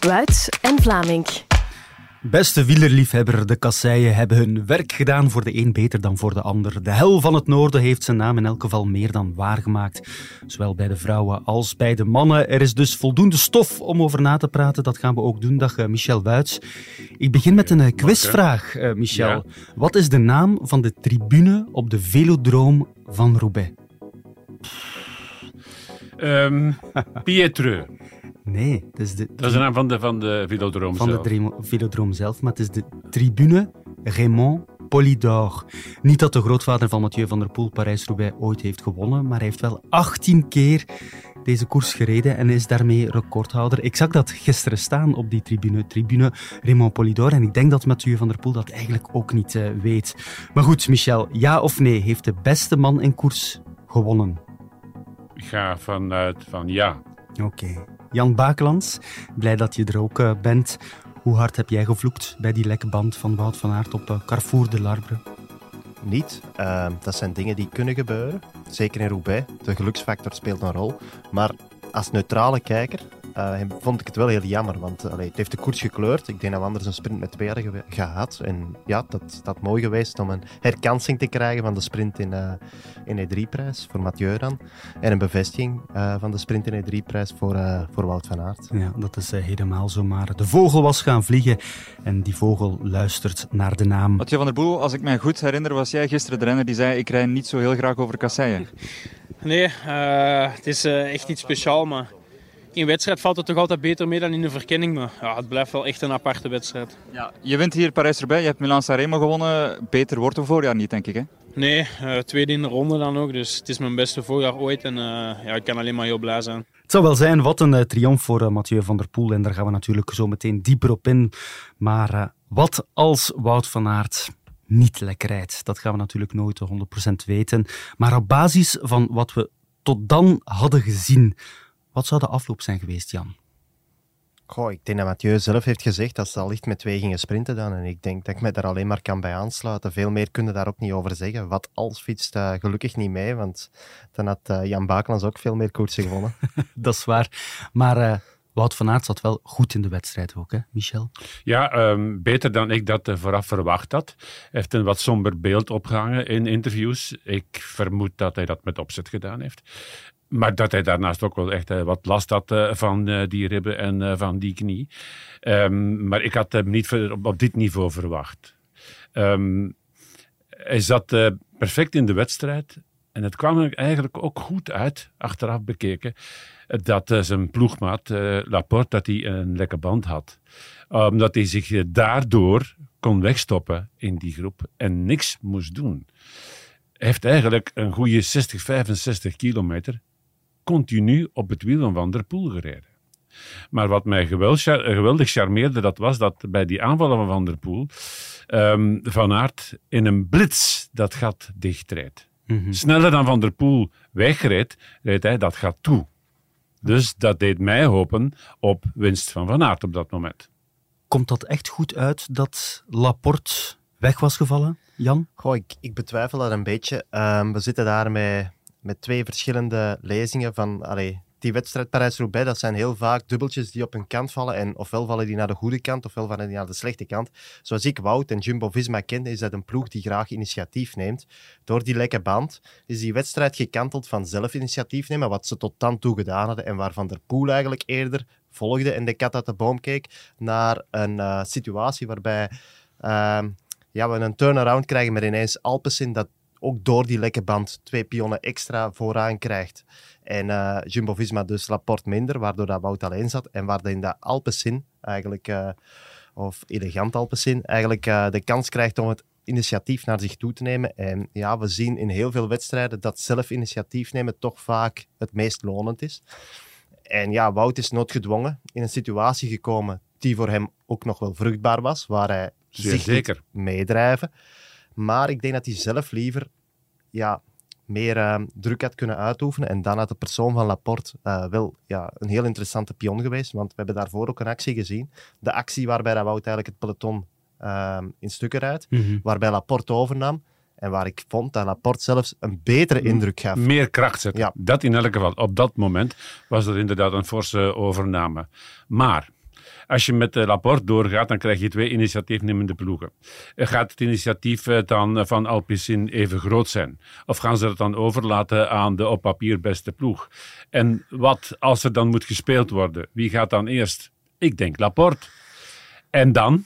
Wuits en Vlaming. Beste wielerliefhebber, de kasseien hebben hun werk gedaan voor de een beter dan voor de ander. De hel van het noorden heeft zijn naam in elk geval meer dan waargemaakt. Zowel bij de vrouwen als bij de mannen. Er is dus voldoende stof om over na te praten. Dat gaan we ook doen. Dag uh, Michel Wuits. Ik begin met een uh, quizvraag, uh, Michel. Ja. Wat is de naam van de tribune op de velodroom van Roubaix? Um, Pietreux. Nee, het is de... Dat is de naam van de, van de velodroom van zelf. de velodroom zelf, maar het is de tribune Raymond Polydor. Niet dat de grootvader van Mathieu van der Poel Parijs-Roubaix ooit heeft gewonnen, maar hij heeft wel 18 keer deze koers gereden en is daarmee recordhouder. Ik zag dat gisteren staan op die tribune, tribune Raymond Polydor, en ik denk dat Mathieu van der Poel dat eigenlijk ook niet uh, weet. Maar goed, Michel, ja of nee, heeft de beste man in koers gewonnen? Ik ga vanuit van ja. Oké. Okay. Jan Bakelands, blij dat je er ook uh, bent. Hoe hard heb jij gevloekt bij die lekke band van Wout van Aert op uh, Carrefour de Larbre? Niet. Uh, dat zijn dingen die kunnen gebeuren. Zeker in Roubaix. De geluksfactor speelt een rol. Maar als neutrale kijker uh, vond ik het wel heel jammer. Want allee, het heeft de koers gekleurd. Ik denk dat we anders een sprint met twee hadden gehad. En ja, dat dat mooi geweest om een herkansing te krijgen van de sprint in, uh, in E3-prijs voor Mathieu dan. En een bevestiging uh, van de sprint in E3-prijs voor, voor Wout van Aert. Ja, dat is helemaal zo. Maar de vogel was gaan vliegen en die vogel luistert naar de naam. Mathieu van der Poel, als ik mij goed herinner, was jij gisteren de renner die zei ik rij niet zo heel graag over kasseien. Nee, het is echt iets speciaals, maar in wedstrijd valt het toch altijd beter mee dan in de verkenning. Maar ja, het blijft wel echt een aparte wedstrijd. Ja, je wint hier Parijs-Roubaix, je hebt Milan-Sanremo gewonnen. Beter wordt het voorjaar niet, denk ik, hè? Nee, uh, tweede in de ronde dan ook. Dus het is mijn beste voorjaar ooit. En uh, ja, ik kan alleen maar heel blij zijn. Het zou wel zijn, wat een uh, triomf voor Mathieu van der Poel. En daar gaan we natuurlijk zo meteen dieper op in. Maar wat als Wout van Aert niet lekker rijdt? Dat gaan we natuurlijk nooit 100% weten. Maar op basis van wat we tot dan hadden gezien... Wat zou de afloop zijn geweest, Jan? Goh, ik denk dat Mathieu zelf heeft gezegd dat ze allicht met twee gingen sprinten dan. En ik denk dat ik me daar alleen maar kan bij aansluiten. Veel meer kunnen daar ook niet over zeggen. Wat als fietst uh, gelukkig niet mee, want dan had uh, Jan Bakelans ook veel meer koersen gewonnen. dat is waar. Maar uh, Wout van Aert zat wel goed in de wedstrijd ook, hè, Michel? Ja, um, beter dan ik dat vooraf verwacht had. Hij heeft een wat somber beeld opgehangen in interviews. Ik vermoed dat hij dat met opzet gedaan heeft. Maar dat hij daarnaast ook wel echt uh, wat last had uh, van uh, die ribben en van die knie. Um, maar ik had hem niet op, op, dit niveau verwacht. Um, hij zat perfect in de wedstrijd. En het kwam er eigenlijk ook goed uit, achteraf bekeken, dat zijn ploegmaat Laporte dat hij een lekke band had. Omdat hij zich daardoor kon wegstoppen in die groep en niks moest doen. Hij heeft eigenlijk een goede 60, 65 kilometer continu op het wiel van Van der Poel gereden. Maar wat mij geweldig charmeerde, dat was dat bij die aanvallen van Van der Poel um, Van Aert in een blitz dat gat dichtreed. Mm -hmm. Sneller dan Van der Poel wegreed, reed hij dat gat toe. Dus dat deed mij hopen op winst van Van Aert op dat moment. Komt dat echt goed uit dat Laporte weg was gevallen, Jan? Goh, ik, ik betwijfel dat een beetje. Um, we zitten daar met met twee verschillende lezingen van allee, die wedstrijd Parijs-Roubaix. Dat zijn heel vaak dubbeltjes die op een kant vallen. En ofwel vallen die naar de goede kant, ofwel vallen die naar de slechte kant. Zoals ik Wout en Jumbo-Visma kende, is dat een ploeg die graag initiatief neemt. Door die lekke band is die wedstrijd gekanteld van zelf initiatief nemen, wat ze tot dan toe gedaan hadden en waarvan der Poel eigenlijk eerder volgde en de kat uit de boom keek, naar een uh, situatie waarbij uh, ja, we een turnaround krijgen met ineens Alpecin dat ook door die lekke band twee pionnen extra vooraan krijgt. En uh, Jumbo-Visma dus Laporte minder, waardoor dat Wout alleen zat. En waar in de Alpecin eigenlijk, uh, of elegant Alpecin, eigenlijk uh, de kans krijgt om het initiatief naar zich toe te nemen. En ja, we zien in heel veel wedstrijden dat zelf initiatief nemen toch vaak het meest lonend is. En ja, Wout is noodgedwongen in een situatie gekomen die voor hem ook nog wel vruchtbaar was, waar hij Zeer zich zeker. meedrijven. Maar ik denk dat hij zelf liever ja, meer uh, druk had kunnen uitoefenen. En dan had de persoon van Laporte uh, wel ja, een heel interessante pion geweest. Want we hebben daarvoor ook een actie gezien. De actie waarbij dat Wout eigenlijk het peloton uh, in stukken rijdt. Mhm. Waarbij Laporte overnam. En waar ik vond dat Laporte zelfs een betere indruk gaf. Meer kracht zetten. Ja. Dat in elk geval. Op dat moment was dat inderdaad een forse overname. Maar Als je met de rapport doorgaat, dan krijg je twee initiatiefnemende ploegen. Eh, Gaat het initiatief eh, dan eh, van Alpecin even groot zijn? Of gaan ze het dan overlaten aan de op papier beste ploeg? En wat als er dan moet gespeeld worden? Wie gaat dan eerst? Ik denk Laporte. En dan?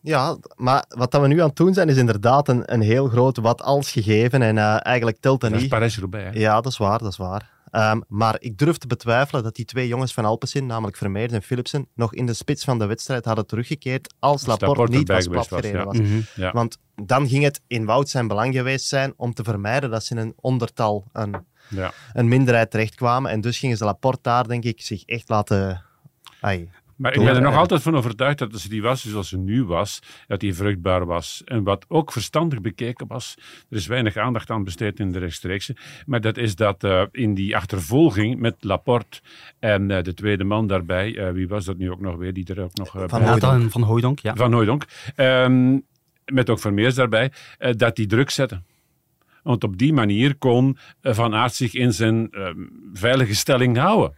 Ja, maar wat dat we nu aan het doen zijn, is inderdaad een, een heel groot wat-als gegeven. En eigenlijk telt dat Dat is niet. Parijs-Roubaix. Ja, dat is waar, dat is waar. Ehm, maar ik durf te betwijfelen dat die twee jongens van Alpecin, namelijk Vermeers en Philipsen, nog in de spits van de wedstrijd hadden teruggekeerd als Laporte, Laporte niet was was, platgereden ja. was. Mhm. Ja. Want dan ging het in Wout zijn belang geweest zijn om te vermijden dat ze in een ondertal, een, Ja. een minderheid terechtkwamen. En dus gingen ze Laporte daar, denk ik, zich echt laten... Ai, Maar ik ben er nog altijd van overtuigd dat als die was zoals ze nu was, dat die vruchtbaar was. En wat ook verstandig bekeken was, er is weinig aandacht aan besteed in de rechtstreekse, maar dat is dat eh, in die achtervolging met Laporte en eh, de tweede man daarbij, eh, wie was dat nu ook nog weer, die er ook nog eh, Van en Van Hooijdonk, ja. van Hooijdonk, ehm, met ook Vermeers daarbij, eh, dat die druk zetten. Want op die manier kon Van Aert zich in zijn ehm, veilige stelling houden.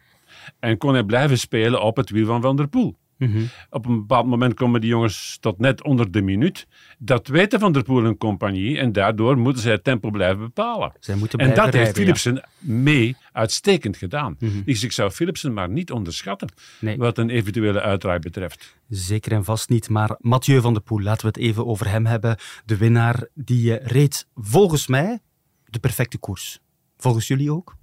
En kon hij blijven spelen op het wiel van Van der Poel. Mhm. Op een bepaald moment komen die jongens tot net onder de minuut. Dat weten Van der Poel en compagnie. En daardoor moeten zij het tempo blijven bepalen. Zij moeten En dat heeft ja. Philipsen mee uitstekend gedaan. Mhm. Dus ik zou Philipsen maar niet onderschatten. Nee. Wat een eventuele uitdraai betreft. Zeker en vast niet. Maar Mathieu van der Poel, laten we het even over hem hebben. De winnaar, die eh, reed volgens mij de perfecte koers. Volgens jullie ook?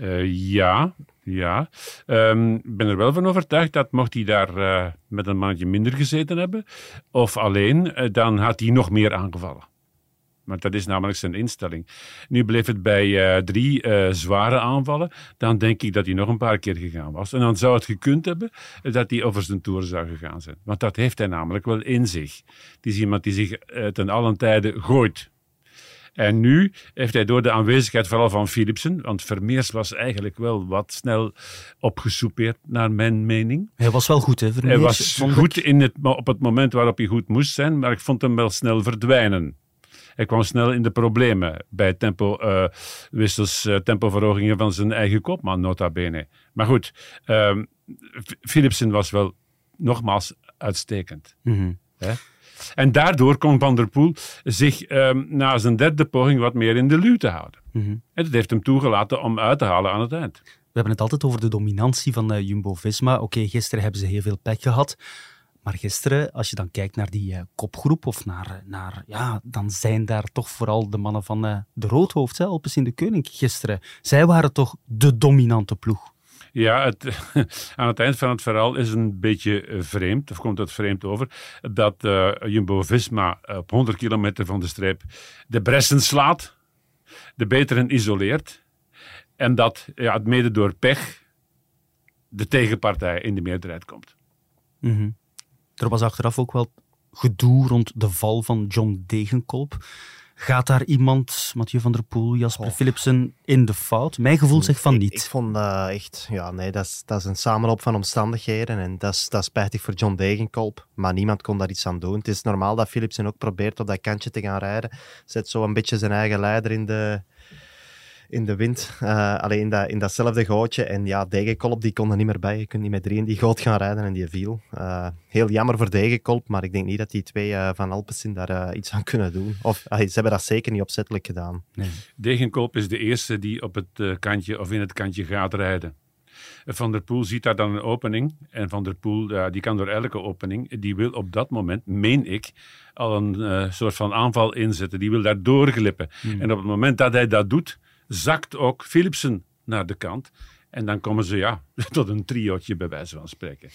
Eh, ja, ja. Ehm, Ik ben er wel van overtuigd dat mocht hij daar eh, met een mannetje minder gezeten hebben, of alleen, eh, dan had hij nog meer aangevallen. Maar dat is namelijk zijn instelling. Nu bleef het bij drie zware aanvallen. Dan denk ik dat hij nog een paar keer gegaan was. En dan zou het gekund hebben dat hij over zijn toer zou gegaan zijn. Want dat heeft hij namelijk wel in zich. Het is iemand die zich ten allen tijde gooit. En nu heeft hij door de aanwezigheid vooral van Philipsen, want Vermeers was eigenlijk wel wat snel opgesoupeerd, naar mijn mening. Hij was wel goed, hè? Hij Vermeers, was vond ik. goed in het, op het moment waarop hij goed moest zijn, maar ik vond hem wel snel verdwijnen. Hij kwam snel in de problemen bij tempo-wissels, tempoverhogingen van zijn eigen kopman, nota bene. Maar goed, ehm, Philipsen was wel nogmaals uitstekend. Mhm. En daardoor kon Van der Poel zich ehm, na zijn derde poging wat meer in de luw te houden. Mhm. En dat heeft hem toegelaten om uit te halen aan het eind. We hebben het altijd over de dominantie van eh, Jumbo-Visma. Oké, gisteren hebben ze heel veel pech gehad. Maar gisteren, als je dan kijkt naar die eh, kopgroep, of naar, naar, ja, dan zijn daar toch vooral de mannen van eh, de Roodhoofd, hè, Alpes in de Koning, gisteren. Zij waren toch de dominante ploeg. Ja, aan het eind van het verhaal is een beetje eh, vreemd, of komt het vreemd over, dat eh, Jumbo-Visma op 100 kilometer van de streep de bressen slaat, de beteren isoleert, en dat ja, het mede door pech de tegenpartij in de meerderheid komt. Mhm. Er was achteraf ook wel gedoe rond de val van John Degenkolb. Gaat daar iemand, Mathieu van der Poel, Jasper Oh. Philipsen, in de fout? Mijn gevoel zegt van niet. ik vond dat echt, ja, nee, dat is, dat is een samenloop van omstandigheden en dat is, dat is spijtig voor John Degenkolb, maar niemand kon daar iets aan doen. Het is normaal dat Philipsen ook probeert op dat kantje te gaan rijden. Zet zo een beetje zijn eigen leider in de, in de wind, Eh alleen in, dat, in datzelfde gootje. En ja, Degenkolb die kon er niet meer bij. Je kunt niet met drie in die goot gaan rijden en die viel. Eh, heel jammer voor Degenkolb, maar ik denk niet dat die twee eh, van Alpecin daar iets aan kunnen doen. Of ze hebben dat zeker niet opzettelijk gedaan. Nee. Degenkolb is de eerste die op het kantje of in het kantje gaat rijden. Van der Poel ziet daar dan een opening. En Van der Poel, ja, die kan door elke opening, die wil op dat moment, meen ik, al een eh, soort van aanval inzetten. Die wil daar doorglippen. En op het moment dat hij dat doet, zakt ook Philipsen naar de kant. En dan komen ze ja, tot een triootje bij wijze van spreken.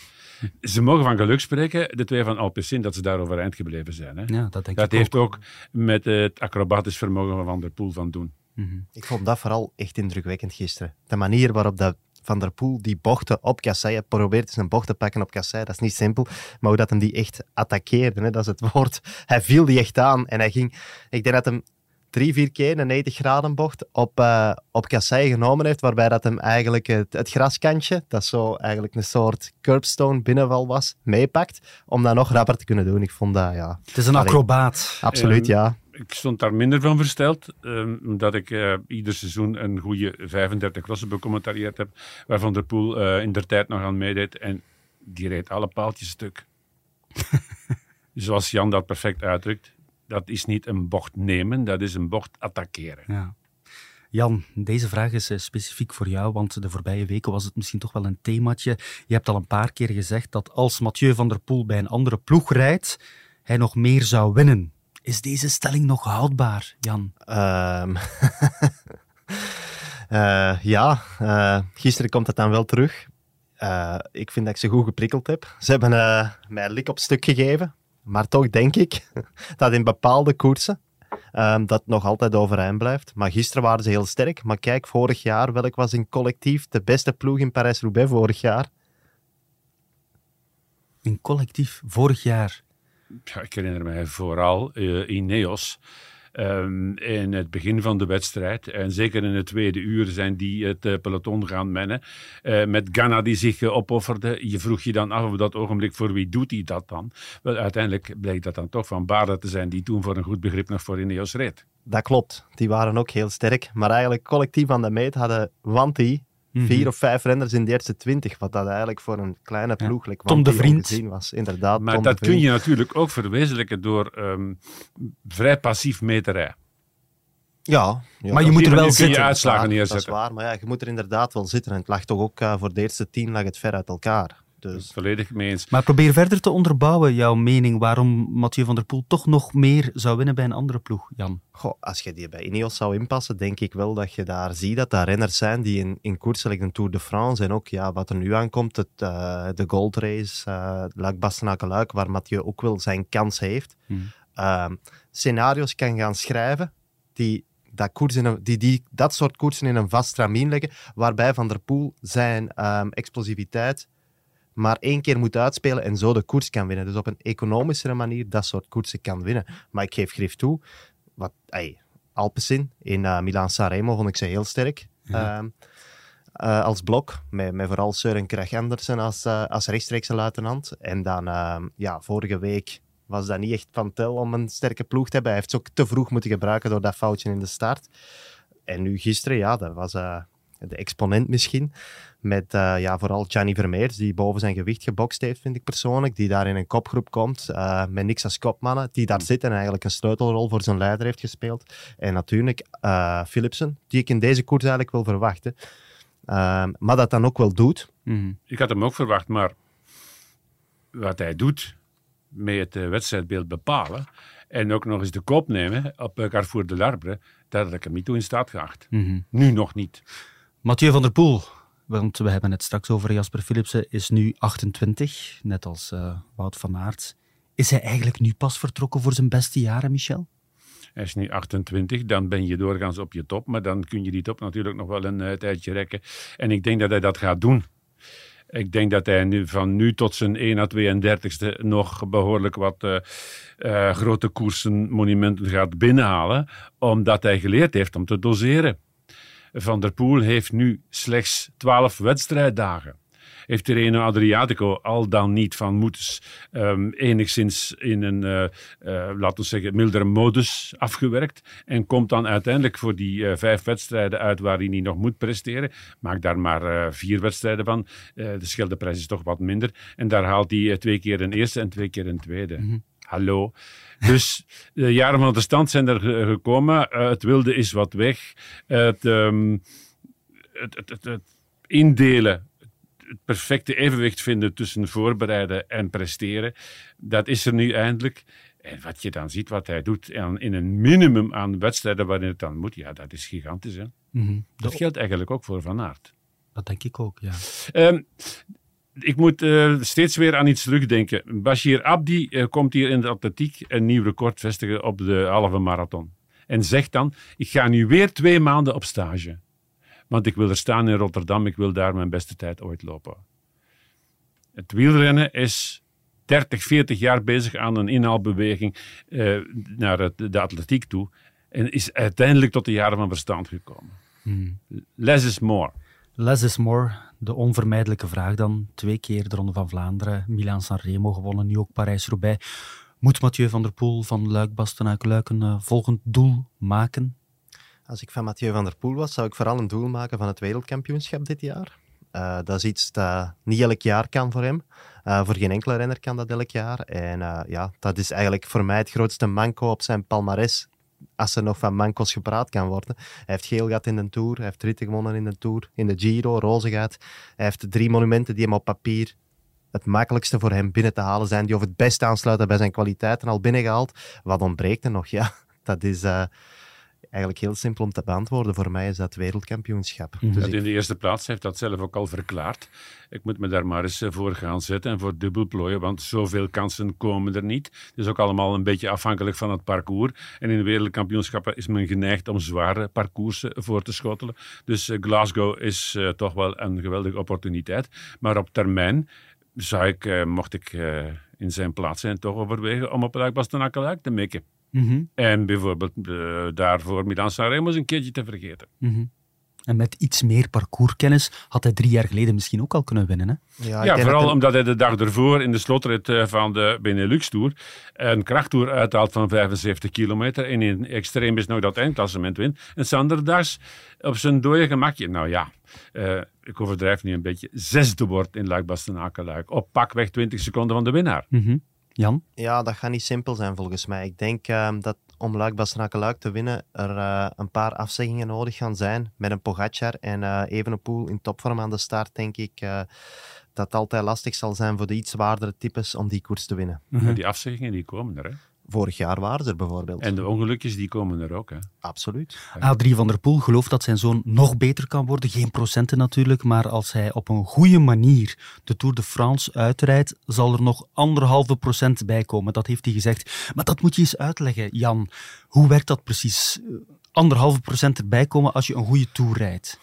Ze mogen van geluk spreken, de twee van Alpecin, dat ze daar overeind gebleven zijn. Hè? Ja, dat denk Dat ik heeft ook. ook met het acrobatisch vermogen van Van der Poel van doen. Mhm. Ik vond dat vooral echt indrukwekkend gisteren. De manier waarop dat Van der Poel die bochten op Kassei, hij probeert zijn bocht te pakken op Kassei, dat is niet simpel, maar hoe dat hem die echt attaqueerde, hè, dat is het woord. Hij viel die echt aan en hij ging, ik denk dat hem drie, vier keer een 90 graden bocht op, eh op Kassei genomen heeft, waarbij dat hem eigenlijk het, het graskantje, dat zo eigenlijk een soort curbstone binnenval was, meepakt, om dat nog rapper te kunnen doen. Ik vond dat, ja, Het is een Allee. acrobaat. absoluut Ehm, ja. Ik stond daar minder van versteld, ehm, omdat ik eh, ieder seizoen een goede 35 crossen becommentarieerd heb, waarvan de Poel eh, in der tijd nog aan meedeed. En die reed alle paaltjes stuk. Zoals Jan dat perfect uitdrukt, dat is niet een bocht nemen, dat is een bocht attackeren. Ja. Jan, deze vraag is eh, specifiek voor jou, want de voorbije weken was het misschien toch wel een themaatje. Je hebt al een paar keer gezegd dat als Mathieu van der Poel bij een andere ploeg rijdt, hij nog meer zou winnen. Is deze stelling nog houdbaar, Jan? Ehm, eh, ja, eh, gisteren komt het dan wel terug. Eh, ik vind dat ik ze goed geprikkeld heb. Ze hebben eh, mij lik op stuk gegeven. Maar toch denk ik dat in bepaalde koersen ehm, dat nog altijd overeind blijft. Maar gisteren waren ze heel sterk. Maar kijk, vorig jaar, welk was in collectief de beste ploeg in Parijs-Roubaix vorig jaar? In collectief, vorig jaar. Ja, ik herinner mij vooral uh, Ineos. Um, in het begin van de wedstrijd, en zeker in het tweede uur, zijn die het uh, peloton gaan mennen. Uh, met Ganna die zich uh, opofferde. Je vroeg je dan af op dat ogenblik voor wie doet hij dat dan? Wel, uiteindelijk bleek dat dan toch van Baarda te zijn, die toen voor een goed begrip nog voor Ineos reed. Dat klopt, die waren ook heel sterk. Maar eigenlijk collectief aan de meet hadden Wanti, Mm-hmm. Vier of vijf renners in de eerste twintig, wat dat eigenlijk voor een kleine ploeg ja. Tom de Vriend was. Inderdaad, maar Tom dat kun je natuurlijk ook verwezenlijken door um, vrij passief meterij. Ja, ja, maar je moet er wel kun zitten. je uitslagen dat neerzetten. is waar, maar ja, je moet er inderdaad wel zitten. En het lag toch ook uh, voor de eerste tien lag het ver uit elkaar. Dus. Volledig mee eens. Maar probeer verder te onderbouwen jouw mening waarom Mathieu van der Poel toch nog meer zou winnen bij een andere ploeg, Jan. Goh, als je die bij Ineos zou inpassen, denk ik wel dat je daar ziet dat daar renners zijn die in, in koersen, like de Tour de France en ook ja, wat er nu aankomt, het, uh, de Gold Race, uh, Luik Bastenaken-Luik, waar Mathieu ook wel zijn kans heeft, hmm. uh, scenario's kan gaan schrijven die dat, koers in een, die, die dat soort koersen in een vast ramien leggen, waarbij Van der Poel zijn um, explosiviteit maar één keer moet uitspelen en zo de koers kan winnen. Dus op een economischere manier dat soort koersen kan winnen. Maar ik geef grif toe, wat, ey, Alpecin in uh, Milaan-Sanremo vond ik ze heel sterk. Ja. Uh, uh, als blok, met, met vooral Søren Kragh Andersen als, uh, als rechtstreekse luitenant. En dan, ehm, ja, vorige week was dat niet echt van tel om een sterke ploeg te hebben. Hij heeft ze ook te vroeg moeten gebruiken door dat foutje in de start. En nu gisteren, ja, dat was de exponent misschien. Met uh, ja, vooral Gianni Vermeers, die boven zijn gewicht gebokst heeft, vind ik persoonlijk. Die daar in een kopgroep komt, uh, met niks als kopmannen. Die daar zit en eigenlijk een sleutelrol voor zijn leider heeft gespeeld. En natuurlijk uh, Philipsen, die ik in deze koers eigenlijk wil verwachten. maar dat dan ook wel doet. Mm-hmm. Ik had hem ook verwacht, maar wat hij doet met het wedstrijdbeeld bepalen en ook nog eens de kop nemen op Carrefour de Larbre, daar had ik hem niet toe in staat geacht. Mm-hmm. Nu nog niet. Mathieu van der Poel, want we hebben het straks over Jasper Philipsen, is nu 28, net als uh, Wout van Aert. Is hij eigenlijk nu pas vertrokken voor zijn beste jaren, Michel? Hij is nu 28, dan ben je doorgaans op je top, maar dan kun je die top natuurlijk nog wel een uh, tijdje rekken. En ik denk dat hij dat gaat doen. Ik denk dat hij nu, van nu tot zijn 1 à 32ste nog behoorlijk wat uh, grote koersen, monumenten gaat binnenhalen, omdat hij geleerd heeft om te doseren. Van der Poel heeft nu slechts 12 wedstrijddagen. Heeft Tirreno Adriatico al dan niet van Moetes um, enigszins in een, uh, uh, laten we zeggen, mildere modus afgewerkt. En komt dan uiteindelijk voor die uh, vijf wedstrijden uit waar hij nog moet presteren. Maakt daar maar vier wedstrijden van. de scheldeprijs is toch wat minder. En daar haalt hij twee keer een eerste en twee keer een tweede. Mm-hmm. Hallo. Dus de jaren van de stand zijn er gekomen. Uh, het wilde is wat weg. Het, um, het, het, het, indelen, het perfecte evenwicht vinden tussen voorbereiden en presteren, dat is er nu eindelijk. En wat je dan ziet, wat hij doet in een minimum aan wedstrijden waarin het dan moet, ja, dat is gigantisch. Hè? Mm-hmm. Dat geldt eigenlijk ook voor Van Aert. Dat denk ik ook, ja. Um, ik moet uh, steeds weer aan iets terugdenken. Bashir Abdi uh, komt hier in de atletiek een nieuw record vestigen op de halve marathon. En zegt dan, ik ga nu weer twee maanden op stage. Want ik wil er staan in Rotterdam, ik wil daar mijn beste tijd ooit lopen. Het wielrennen is 30, 40 jaar bezig aan een inhaalbeweging uh, naar het, de atletiek toe. En is uiteindelijk tot de jaren van verstand gekomen. Hmm. Less is more. Less is more, de onvermijdelijke vraag dan. Twee keer de Ronde van Vlaanderen, Milaan-San Remo gewonnen, nu ook Parijs-Roubaix. Moet Mathieu van der Poel van Luik-Bastenaak-Luik een uh, volgend doel maken? Als ik van Mathieu van der Poel was, zou ik vooral een doel maken van het wereldkampioenschap dit jaar. Uh, dat is iets dat niet elk jaar kan voor hem. Uh, voor geen enkele renner kan dat elk jaar. En ja, dat is eigenlijk voor mij het grootste manco op zijn palmares. Als er nog van mancos gepraat kan worden. Hij heeft geel gehad in de Tour. Hij heeft ritten gewonnen in de Tour. In de Giro, roze gehad. Hij heeft drie monumenten die hem op papier het makkelijkste voor hem binnen te halen zijn. Die of het best aansluiten bij zijn kwaliteiten al binnengehaald. Wat ontbreekt er nog? Ja, dat is... Uh, eigenlijk heel simpel om te beantwoorden. Voor mij is dat wereldkampioenschap. Mm dus in de eerste plaats heeft dat zelf ook al verklaard. Ik moet me daar maar eens eh, voor gaan zetten en voor dubbelplooien, want zoveel kansen komen er niet. Het is ook allemaal een beetje afhankelijk van het parcours. En in de wereldkampioenschappen is men geneigd om zware parcoursen voor te schotelen. Dus uh, Glasgow is uh, toch wel een geweldige opportuniteit. Maar op termijn zou ik, uh, mocht ik in zijn plaats zijn, toch overwegen om op Luik Bastenaken te mikken. Mm -hmm. En bijvoorbeeld uh, daarvoor Milan Sanremo eens een keertje te vergeten. Mm -hmm. En met iets meer parcourskennis had hij drie jaar geleden misschien ook al kunnen winnen. Hè? Ja, ja vooral omdat hij de dag ervoor in de slotrit eh, van de Benelux Tour een krachttour uithaalt van 75 kilometer. En in extreem is nog dat eindklassement wint. En Sanderdags op zijn dode gemakje. Nou ja, uh, ik overdrijf nu een beetje. Zesde wordt in Luik. Op pakweg 20 seconden van de winnaar. Mm -hmm. Jan? Ja, dat gaat niet simpel zijn volgens mij. Ik denk um, dat om Luik Bastenaken te winnen er uh, een paar afzeggingen nodig gaan zijn. Met een Pogacar en uh, Evenepoel in topvorm aan de start, denk ik uh, dat het altijd lastig zal zijn voor de iets zwaardere types om die koers te winnen. Mm -hmm. Die afzeggingen die komen er, hè? Vorig jaar waren ze er bijvoorbeeld. En de ongelukjes die komen er ook. Hè? Absoluut. Adrie van der Poel gelooft dat zijn zoon nog beter kan worden. Geen procenten natuurlijk, maar als hij op een goede manier de Tour de France uitrijdt, zal er nog anderhalve procent bij komen. Dat heeft hij gezegd. Maar dat moet je eens uitleggen, Jan. Hoe werkt dat precies? Anderhalve procent erbij komen als je een goede Tour rijdt.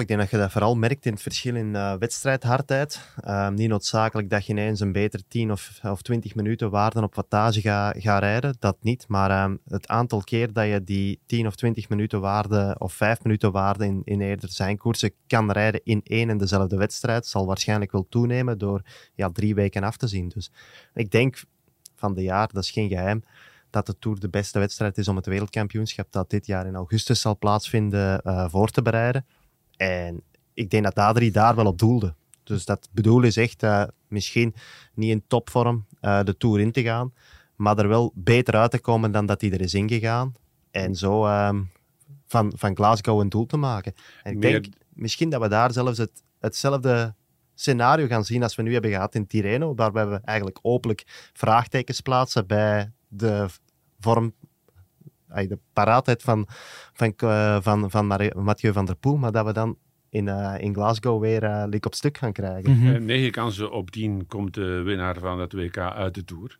Ik denk dat je dat vooral merkt in het verschil in uh, wedstrijdhardheid. Uh, niet noodzakelijk dat je ineens een beter 10 of, of 20 minuten waarden op wattage gaat ga rijden. Dat niet. Maar uh, het aantal keer dat je die 10 of 20 minuten waarde of 5 minuten waarde in, in eerder zijn koersen kan rijden in één en dezelfde wedstrijd, zal waarschijnlijk wel toenemen door ja, drie weken af te zien. Dus ik denk van de jaar, dat is geen geheim dat de Tour de beste wedstrijd is om het wereldkampioenschap dat dit jaar in augustus zal plaatsvinden uh, voor te bereiden. En ik denk dat Adrie daar wel op doelde. Dus dat bedoel is echt uh, misschien niet in topvorm uh, de Tour in te gaan, maar er wel beter uit te komen dan dat hij er is ingegaan. En zo um, van, van Glasgow een doel te maken. En ik Meer... denk misschien dat we daar zelfs het, hetzelfde scenario gaan zien als we nu hebben gehad in Tirreno, waarbij we eigenlijk openlijk vraagtekens plaatsen bij de vorm de paraatheid van, van, uh, van, van Mathieu van der Poel, maar dat we dan in, uh, in Glasgow weer uh, lik op stuk gaan krijgen. Mm -hmm. Negen kansen op tien komt de winnaar van het WK uit de Tour.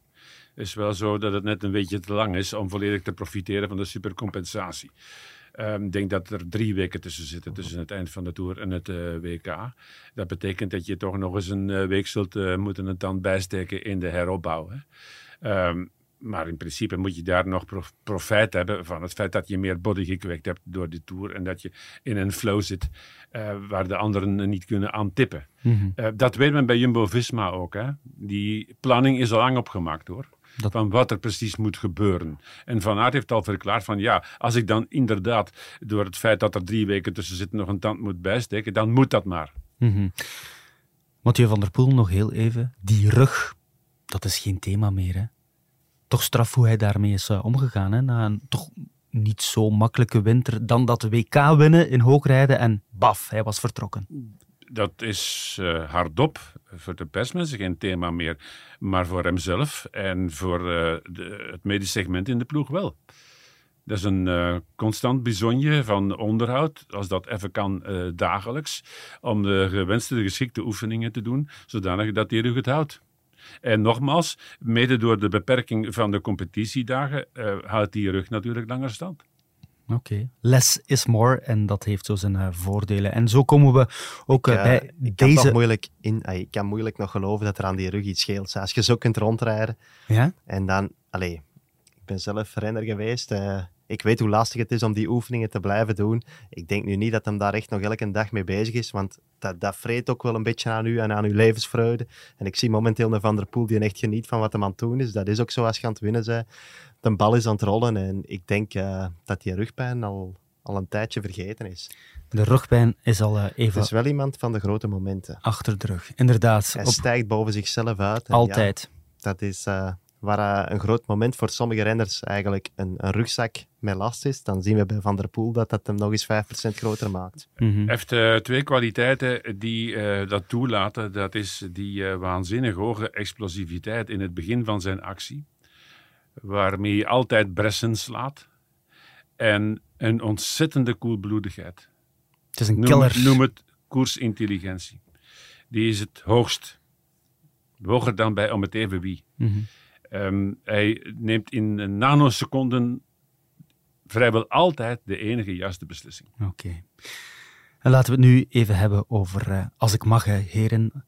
Het is wel zo dat het net een beetje te lang is om volledig te profiteren van de supercompensatie. Um, ik denk dat er drie weken tussen zitten, tussen het eind van de Tour en het uh, WK. Dat betekent dat je toch nog eens een uh, week zult uh, moeten het dan bijsteken in de heropbouw. Hè. Um, maar in principe moet je daar nog profijt hebben van het feit dat je meer body gekweekt hebt door de Tour en dat je in een flow zit uh, waar de anderen niet kunnen aantippen. Mm -hmm. uh, dat weet men bij Jumbo-Visma ook. Hè? Die planning is al lang opgemaakt hoor. Dat... Van wat er precies moet gebeuren. En Van Aert heeft al verklaard van ja, als ik dan inderdaad door het feit dat er drie weken tussen zitten nog een tand moet bijsteken, dan moet dat maar. Mm -hmm. Mathieu van der Poel nog heel even. Die rug, dat is geen thema meer hè? Toch straf hoe hij daarmee is uh, omgegaan. Hè? Na een toch niet zo makkelijke winter dan dat WK winnen in hoogrijden en baf, hij was vertrokken. Dat is uh, hardop voor de persmensen geen thema meer, maar voor hemzelf en voor uh, de, het medisch segment in de ploeg wel. Dat is een constant bijzonje van onderhoud, als dat even kan dagelijks, om de gewenste, geschikte oefeningen te doen, zodanig dat rug het houdt. En nogmaals, mede door de beperking van de competitiedagen uh, houdt die rug natuurlijk langer stand. Oké, okay. less is more en dat heeft zo zijn uh, voordelen. En zo komen we ook uh, bij ik deze... Kan moeilijk in, ik kan moeilijk nog geloven dat er aan die rug iets scheelt. Als je zo kunt rondrijden ja? en dan... Allee, ik ben zelf renner geweest. Ik weet hoe lastig het is om die oefeningen te blijven doen. Ik denk nu niet dat hem daar echt nog elke dag mee bezig is, want dat, dat vreet ook wel een beetje aan u en aan uw levensvreugde. En ik zie momenteel een Van der Poel die echt geniet van wat hij aan het doen is. Dat is ook zo als je aan het winnen bent. De bal is aan het rollen en ik denk uh, dat die rugpijn al al een tijdje vergeten is. De rugpijn is al uh, even... Het is wel iemand van de grote momenten. Achter de rug, inderdaad. Hij op... stijgt boven zichzelf uit. Altijd. Ja, dat is uh, waar een groot moment voor sommige renners eigenlijk een, een, rugzak met last is. Dan zien we bij Van der Poel dat dat hem nog eens 5% groter maakt. Mm -hmm. Hij heeft uh, twee kwaliteiten die dat toelaten. Dat is die waanzinnig hoge explosiviteit in het begin van zijn actie. Waarmee hij altijd bressen slaat. En een ontzettende koelbloedigheid. Het is een noem, killer. Noem het koersintelligentie. Die is het hoogst. Hoger dan bij om het even wie. Mm -hmm. Um, hij neemt in nanoseconden vrijwel altijd de enige juiste beslissing. Oké. Okay. En laten we het nu even hebben over, uh, als ik mag, heren,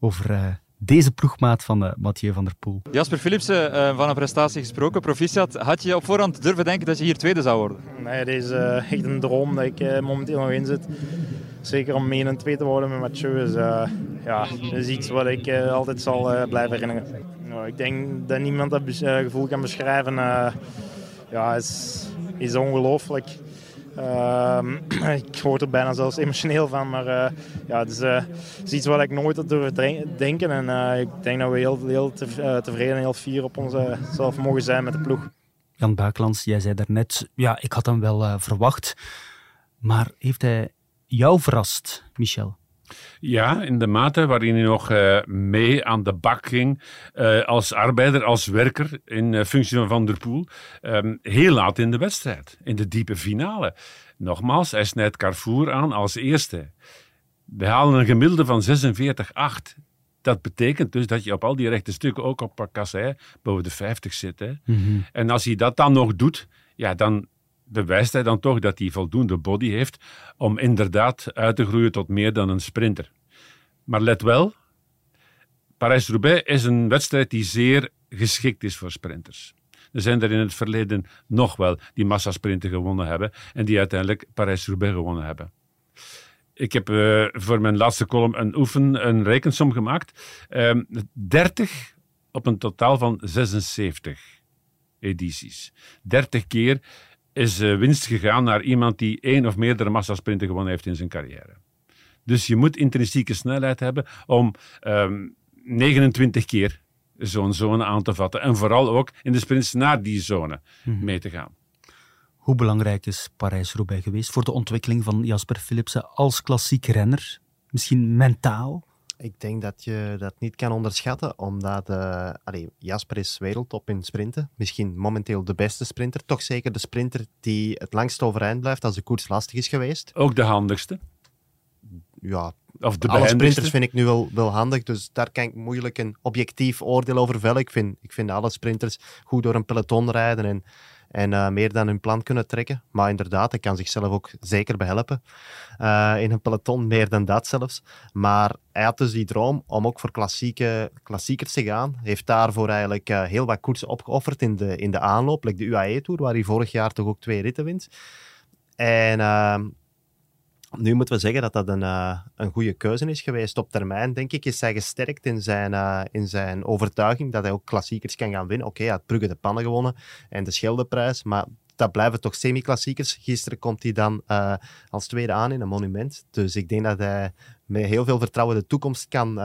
over uh, deze ploegmaat van uh, Mathieu van der Poel. Jasper Philipsen, uh, van een prestatie gesproken, proficiat. Had je op voorhand durven denken dat je hier tweede zou worden? Nee, het is uh, echt een droom dat ik uh, momenteel nog in zit. Zeker om 1 en 2 te worden met Mathieu is, ja, is iets wat ik altijd zal blijven herinneren. Nou, ik denk dat niemand dat gevoel kan beschrijven. ja, is, is ongelooflijk. Uh, ik word er bijna zelfs emotioneel van, maar ja, het is, uh, iets wat ik nooit had durven denken. En ik denk dat we heel, heel tevreden en heel fier op onszelf mogen zijn met de ploeg. Jan Buiklands, jij zei daarnet, ja, ik had hem wel verwacht. Maar heeft hij jou verrast, Michel? Ja, in de mate waarin hij nog uh, mee aan de bak ging uh, als arbeider, als werker in uh, functie van Van der Poel. Um, heel laat in de wedstrijd, in de diepe finale. Nogmaals, hij snijdt Carrefour aan als eerste. We halen een gemiddelde van 46,8. Dat betekent dus dat je op al die rechte stukken, ook op Kassei, boven de 50 zit. Hè? Mm -hmm. En als hij dat dan nog doet, ja, dan bewijst hij dan toch dat hij voldoende body heeft om inderdaad uit te groeien tot meer dan een sprinter. Maar let wel, Parijs-Roubaix is een wedstrijd die zeer geschikt is voor sprinters. Er zijn er in het verleden nog wel die massasprinten gewonnen hebben en die uiteindelijk Parijs-Roubaix gewonnen hebben. Ik heb uh, voor mijn laatste column een oefen, een rekensom gemaakt. Uh, 30 op een totaal van 76 edities. 30 keer is uh, winst gegaan naar iemand die één of meerdere massasprinten gewonnen heeft in zijn carrière. Dus je moet intrinsieke snelheid hebben om um, 29 keer zo'n zone aan te vatten. En vooral ook in de sprints naar die zone Mhm. mee te gaan. Hoe belangrijk is Parijs-Roubaix geweest voor de ontwikkeling van Jasper Philipsen als klassiek renner? Misschien mentaal? Ik denk dat je dat niet kan onderschatten, omdat uh, allee, Jasper is wereldtop in sprinten. Misschien momenteel de beste sprinter. Toch zeker de sprinter die het langst overeind blijft als de koers lastig is geweest. Ook de handigste. Ja, Of de alle sprinters vind ik nu wel, wel handig, dus daar kan ik moeilijk een objectief oordeel over vellen. Ik vind, ik vind alle sprinters goed door een peloton rijden en, en uh, meer dan hun plan kunnen trekken. Maar inderdaad, hij kan zichzelf ook zeker behelpen uh, in een peloton, meer dan dat zelfs. Maar hij had dus die droom om ook voor klassieke, klassiekers te gaan. Heeft daarvoor eigenlijk uh, heel wat koersen opgeofferd in de, in de aanloop, like de UAE-tour, waar hij vorig jaar toch ook twee ritten wint. En ehm, nu moeten we zeggen dat dat een, uh, een goede keuze is geweest. Op termijn, denk ik, is hij gesterkt in zijn, uh, in zijn overtuiging dat hij ook klassiekers kan gaan winnen. Oké, hij had Brugge de Pannen gewonnen en de Scheldeprijs, maar dat blijven toch semi-klassiekers. Gisteren komt hij dan uh, als tweede aan in een monument. Dus ik denk dat hij met heel veel vertrouwen de toekomst kan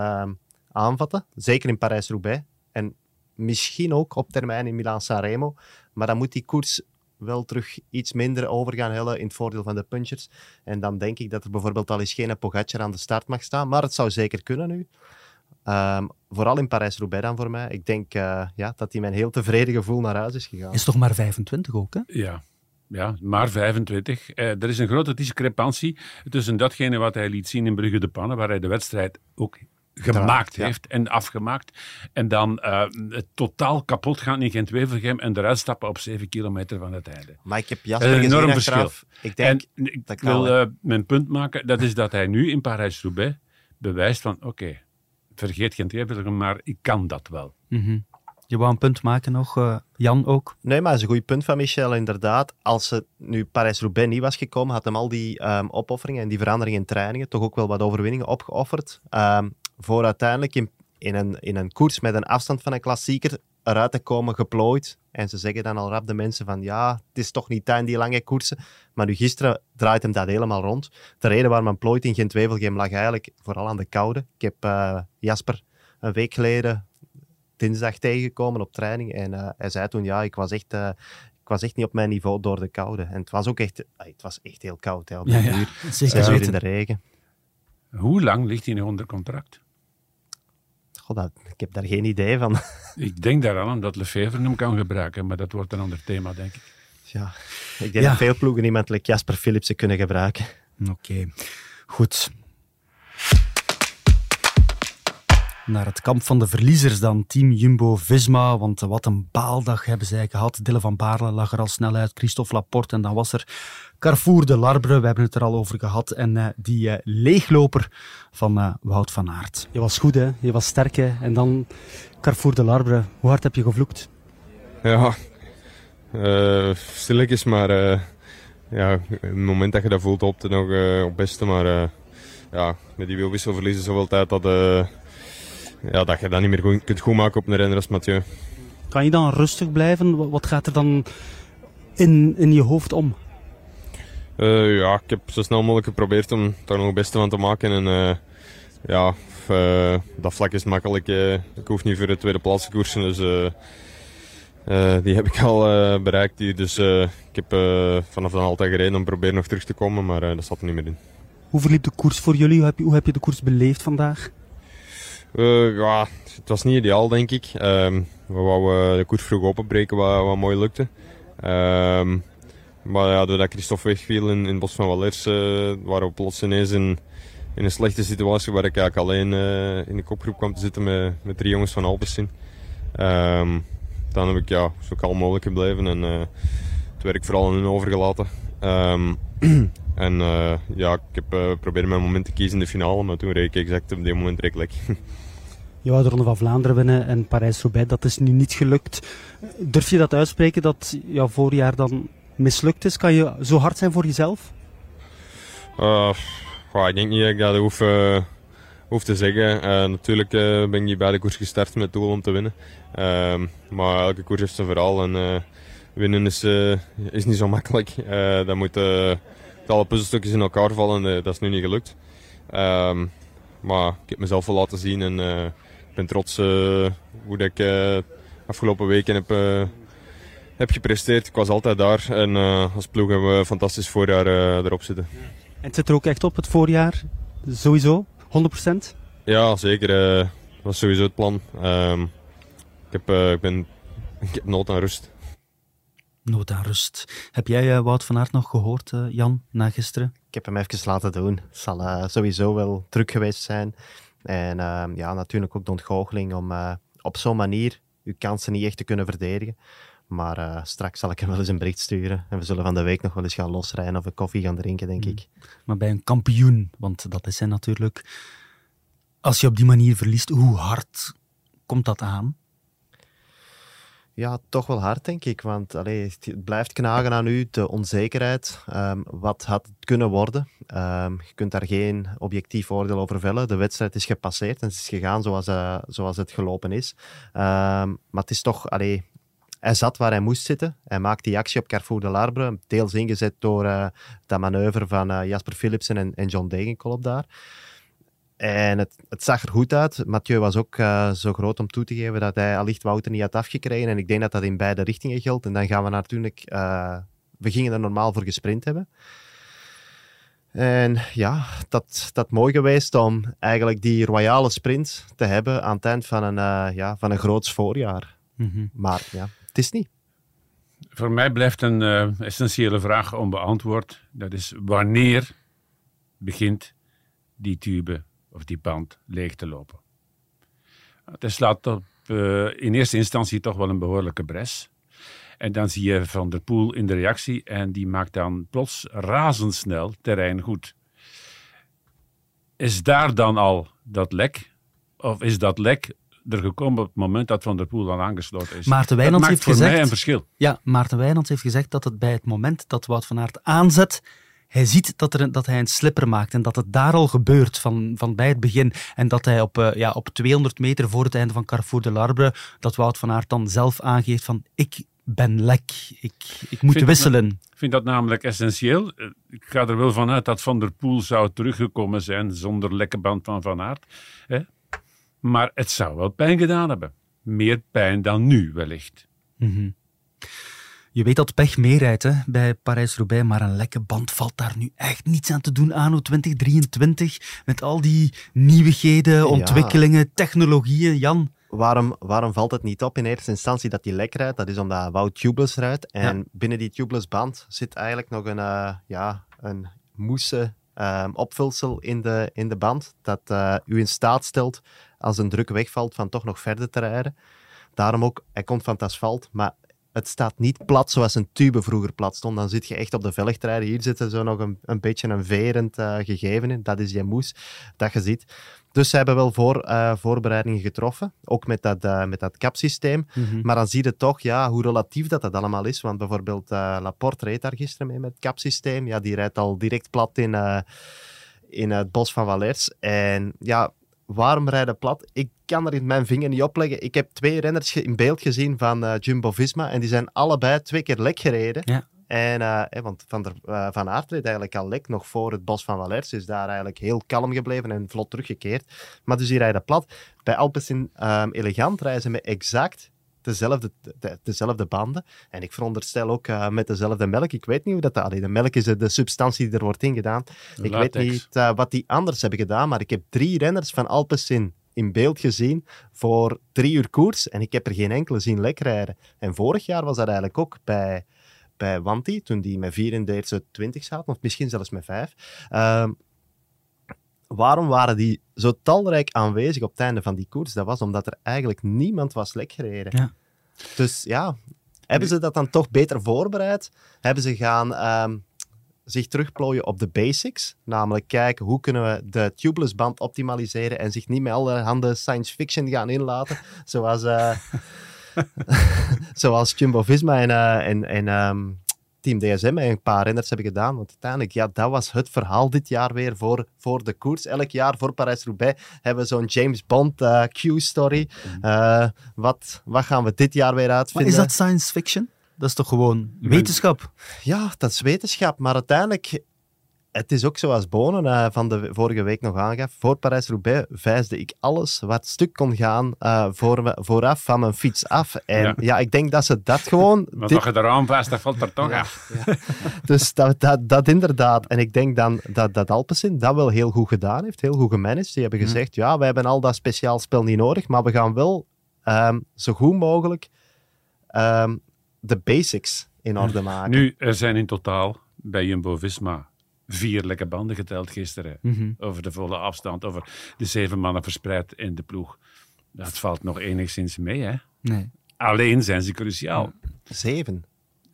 aanvatten. Zeker in Parijs-Roubaix. En misschien ook op termijn in Milaan-Sanremo. Maar dan moet die koers wel terug iets minder over gaan hellen in het voordeel van de punchers. En dan denk ik dat er bijvoorbeeld al eens geen Pogacar aan de start mag staan. Maar het zou zeker kunnen nu. Um, vooral in Parijs-Roubaix dan voor mij. Ik denk uh, ja, dat hij met een heel tevreden gevoel naar huis is gegaan. Is toch maar 25 ook, hè? Ja. Ja, maar 25. Eh, er is een grote discrepantie tussen datgene wat hij liet zien in Brugge de Pannen, waar hij de wedstrijd ook gemaakt ja. heeft en afgemaakt. En dan uh, het totaal kapot gaan in Gent-Wevelgem en eruit stappen op 7 kilometer van het einde. Maar ik heb Dat Jasper is een enorm gezien verschil. achteraf. Ik denk, en ik dat wil kan, hè. uh, mijn punt maken, dat is dat hij nu in Parijs-Roubaix bewijst van, oké, okay, vergeet Gent-Wevelgem, maar ik kan dat wel. Mm -hmm. Je wou een punt maken nog, uh, Jan ook? Nee, maar dat is een goed punt van Michel, inderdaad. Als het nu Parijs-Roubaix niet was gekomen, had hem al die um, opofferingen en die veranderingen in trainingen toch ook wel wat overwinningen opgeofferd. Um, voor uiteindelijk in, in, een, in een koers met een afstand van een klassieker eruit te komen geplooid. En ze zeggen dan al rap de mensen van ja, het is toch niet tijd die lange koersen. Maar nu gisteren draait hem dat helemaal rond. De reden waarom men plooit in Gent-Wevelgem lag eigenlijk vooral aan de koude. Ik heb uh, Jasper een week geleden dinsdag tegengekomen op training. En uh, hij zei toen, ja, ik was echt... Uh, ik was echt niet op mijn niveau door de koude. En het was ook echt, het was echt heel koud. Hè, op de ja, ja. Zes uur in de regen. Hoe lang ligt hij nog onder contract? God, dat, ik heb daar geen idee van. Ik denk daaraan dat Lefevre hem kan gebruiken, maar dat wordt een ander thema, denk ik. Ja, ik denk dat veel ploegen iemand like Jasper Philipsen kunnen gebruiken. Oké, okay. goed. Naar het kamp van de verliezers dan, team Jumbo-Visma. Want wat een baaldag hebben zij gehad. Dille van Baarle lag er al snel uit, Christophe Laporte. En dan was er Carrefour de Larbre, we hebben het er al over gehad. En uh, die uh, leegloper van uh, Wout van Aert. Je was goed, hè? Je was sterk, hè? En dan Carrefour de Larbre. Hoe hard heb je gevloekt? Ja, stilletjes, maar ja, het moment dat je dat voelt, op het nog op beste. Maar ja, met die wielwissel verliezen zoveel tijd dat ja, dat je dat niet meer goed, kunt goed maken op een renner als Mathieu. Kan je dan rustig blijven? Wat gaat er dan in, in je hoofd om? Uh, ja, ik heb zo snel mogelijk geprobeerd om daar nog het beste van te maken. En uh, ja, uh, dat vlak is makkelijk. ik hoef niet voor de tweede plaats te koersen. Dus die heb ik al bereikt hier. Dus ik heb vanaf dan altijd gereden om proberen nog terug te komen. Maar dat zat er niet meer in. Hoe verliep de koers voor jullie? Hoe heb je, hoe heb je de koers beleefd vandaag? Uh, ja, het was niet ideaal, denk ik. Um, we wouden de koers vroeg openbreken, wat, wat mooi lukte. Um, maar ja, doordat Christophe wegviel in, in Bos van Wallers, uh, waren we plots ineens in, in een slechte situatie waar ik eigenlijk alleen in de kopgroep kwam te zitten met, met drie jongens van Alpecin. Um, dan heb ik ja, zo kalm mogelijk gebleven en het werk vooral aan hun overgelaten. en ja, ik heb geprobeerd mijn moment te kiezen in de finale, maar toen reed ik exact op dit moment lek. Je wou de Ronde van Vlaanderen winnen en Parijs-Roubaix, dat is nu niet gelukt. Durf je dat uitspreken dat jouw voorjaar dan mislukt is? Kan je zo hard zijn voor jezelf? Uh, ik denk niet dat ik dat hoef, uh, hoef te zeggen. Uh, natuurlijk ben ik niet bij de koers gestart met doel om te winnen. Ehm, maar elke koers heeft zijn verhaal en winnen is, is niet zo makkelijk. dan moeten alle puzzelstukjes in elkaar vallen en dat is nu niet gelukt. Ehm, maar ik heb mezelf wel laten zien en ik ben trots uh, hoe dat ik uh, afgelopen weken heb, heb gepresteerd. Ik was altijd daar en als ploeg hebben we een fantastisch voorjaar erop zitten. En het zit er ook echt op, het voorjaar? Sowieso? 100%? Ja, zeker. dat was sowieso het plan. Um, ik, heb, ik, ben, ik heb nood aan rust. Nood aan rust. Heb jij Wout van Aert nog gehoord, Jan, na gisteren? Ik heb hem even laten doen. Het zal sowieso wel druk geweest zijn. En uh, ja, natuurlijk ook de ontgoocheling om uh, op zo'n manier uw kansen niet echt te kunnen verdedigen. Maar uh, straks zal ik hem wel eens een bericht sturen. En we zullen van de week nog wel eens gaan losrijden of een koffie gaan drinken, denk mm. ik. Maar bij een kampioen, want dat is hij natuurlijk. Als je op die manier verliest, hoe hard komt dat aan? Ja, toch wel hard, denk ik. Want allee, het blijft knagen aan u, de onzekerheid. Um, wat had het kunnen worden? Um, je kunt daar geen objectief oordeel over vellen. De wedstrijd is gepasseerd en is gegaan zoals, uh, zoals het gelopen is. Um, maar het is toch... Allee, hij zat waar hij moest zitten. Hij maakt die actie op Carrefour de Larbre. Deels ingezet door uh, dat manoeuvre van uh, Jasper Philipsen en, en John Degenkolb daar. En het, het, zag er goed uit. Mathieu was ook uh, zo groot om toe te geven dat hij allicht Wouter niet had afgekregen. En ik denk dat dat in beide richtingen geldt. En dan gaan we natuurlijk... Uh, we gingen er normaal voor gesprint hebben. En ja, dat, dat mooi geweest om eigenlijk die royale sprint te hebben aan het eind van een, uh, ja, van een groots voorjaar. Mm -hmm. Maar ja, het is niet. Voor mij blijft een uh, essentiële vraag onbeantwoord. Dat is wanneer begint die tube of die band leeg te lopen. Het slaat op, uh, in eerste instantie toch wel een behoorlijke bres. En dan zie je Van der Poel in de reactie en die maakt dan plots razendsnel terrein goed. Is daar dan al dat lek? Of is dat lek er gekomen op het moment dat Van der Poel al aangesloten is? Maarten Wijnands heeft voor gezegd, mij een verschil. Ja, Maarten Wijnands heeft gezegd dat het bij het moment dat Wout van Aert aanzet, hij ziet dat, er, dat hij een slipper maakt en dat het daar al gebeurt van, van bij het begin. En dat hij op, eh, ja, op 200 meter voor het einde van Carrefour de Larbre, dat Wout van Aert dan zelf aangeeft van ik ben lek, ik, ik moet Vind wisselen. Ik vind dat namelijk essentieel. Eh, Ik ga er wel vanuit dat Van der Poel zou teruggekomen zijn zonder lekke band van Van Aert. Hè? Maar het zou wel pijn gedaan hebben. Meer pijn dan nu wellicht. Mhm. Je weet dat pech meerijdt hè, bij Parijs-Roubaix, maar een lekke band valt daar nu echt niets aan te doen. Anno 2023, met al die nieuwigheden, ontwikkelingen, technologieën. Jan, Waarom, waarom valt het niet op in eerste instantie dat hij lek rijdt? Dat is omdat Wout tubeless rijdt. En Ja. binnen die tubeless band zit eigenlijk nog een, eh, ja, een moesse ehm, opvulsel in de, in de band. Dat eh, u in staat stelt, als een druk wegvalt, van toch nog verder te rijden. Daarom ook, hij komt van het asfalt, maar het staat niet plat zoals een tube vroeger plat stond. Dan zit je echt op de velg te rijden. Hier zit er zo nog een, een beetje een verend eh, gegeven in. Dat is die moes dat je ziet. Dus ze hebben wel voor, eh, voorbereidingen getroffen, ook met dat, eh, met dat kapsysteem. Maar dan zie je toch ja, hoe relatief dat, dat allemaal is. Want bijvoorbeeld Laporte reed daar gisteren mee met het kapsysteem. Ja, die rijdt al direct plat in, in het bos van Valers. En ja, waarom rijden plat? Ik kan er in mijn vinger niet opleggen. Ik heb twee renners in beeld gezien van eh, Jumbo-Visma en die zijn allebei twee keer lek gereden. Ja. En, eh, hè, want Van, der, eh, van Aert reed eigenlijk al lek nog voor het bos van Valers. Is daar eigenlijk heel kalm gebleven en vlot teruggekeerd. Maar dus die rijden plat. Bij Alpecin ehm, Elegant rijden ze met exact dezelfde, de- dezelfde banden. En ik veronderstel ook eh, met dezelfde melk. Ik weet niet hoe dat... allee, de melk is de, de substantie die er wordt ingedaan. Ik Latex. weet niet eh, wat die anders hebben gedaan, maar ik heb drie renners van Alpecin in beeld gezien voor drie uur koers en ik heb er geen enkele zien lek rijden. En vorig jaar was dat eigenlijk ook bij, bij Wanti, toen die met 34, 20 zaten, of misschien zelfs met 5. Ehm, waarom waren die zo talrijk aanwezig op het einde van die koers? Dat was omdat er eigenlijk niemand was lek gereden. Ja. Dus ja, hebben ze dat dan toch beter voorbereid? Hebben ze gaan ehm, zich terugplooien op de basics? Namelijk kijken hoe kunnen we de tubeless band optimaliseren en zich niet met allerhande science fiction gaan inlaten, zoals, eh zoals Jumbo-Visma en, eh, en, en ehm, Team DSM en een paar renners hebben gedaan. Want uiteindelijk, ja, dat was het verhaal dit jaar weer voor, voor de koers. Elk jaar voor Parijs-Roubaix hebben we zo'n James Bond eh, Q-story. Eh, wat, wat gaan we dit jaar weer maar uitvinden? is dat science fiction? Dat is toch gewoon wetenschap? Ja, dat is wetenschap. Maar uiteindelijk, het is ook zoals Bonen eh, van de vorige week nog aangaf. Voor Parijs-Roubaix vijsde ik alles wat stuk kon gaan eh, voor me, vooraf van mijn fiets af. En ja. Ja. ik denk dat ze dat gewoon... Maar dit- als je eraan vast, dat valt er toch Ja, af. dus dat, dat, dat inderdaad. En ik denk dan dat, dat Alpecin dat wel heel goed gedaan heeft, heel goed gemanaged. Die hebben gezegd, ja, wij hebben al dat speciaal spel niet nodig, maar we gaan wel ehm, zo goed mogelijk ehm, de basics in orde maken. Nu, er zijn in totaal bij Jumbo-Visma vier lekke banden geteld gisteren. Mhm. Over de volle afstand, over de zeven mannen verspreid in de ploeg. Dat valt nog enigszins mee, hè? Nee. Alleen zijn ze cruciaal. Zeven.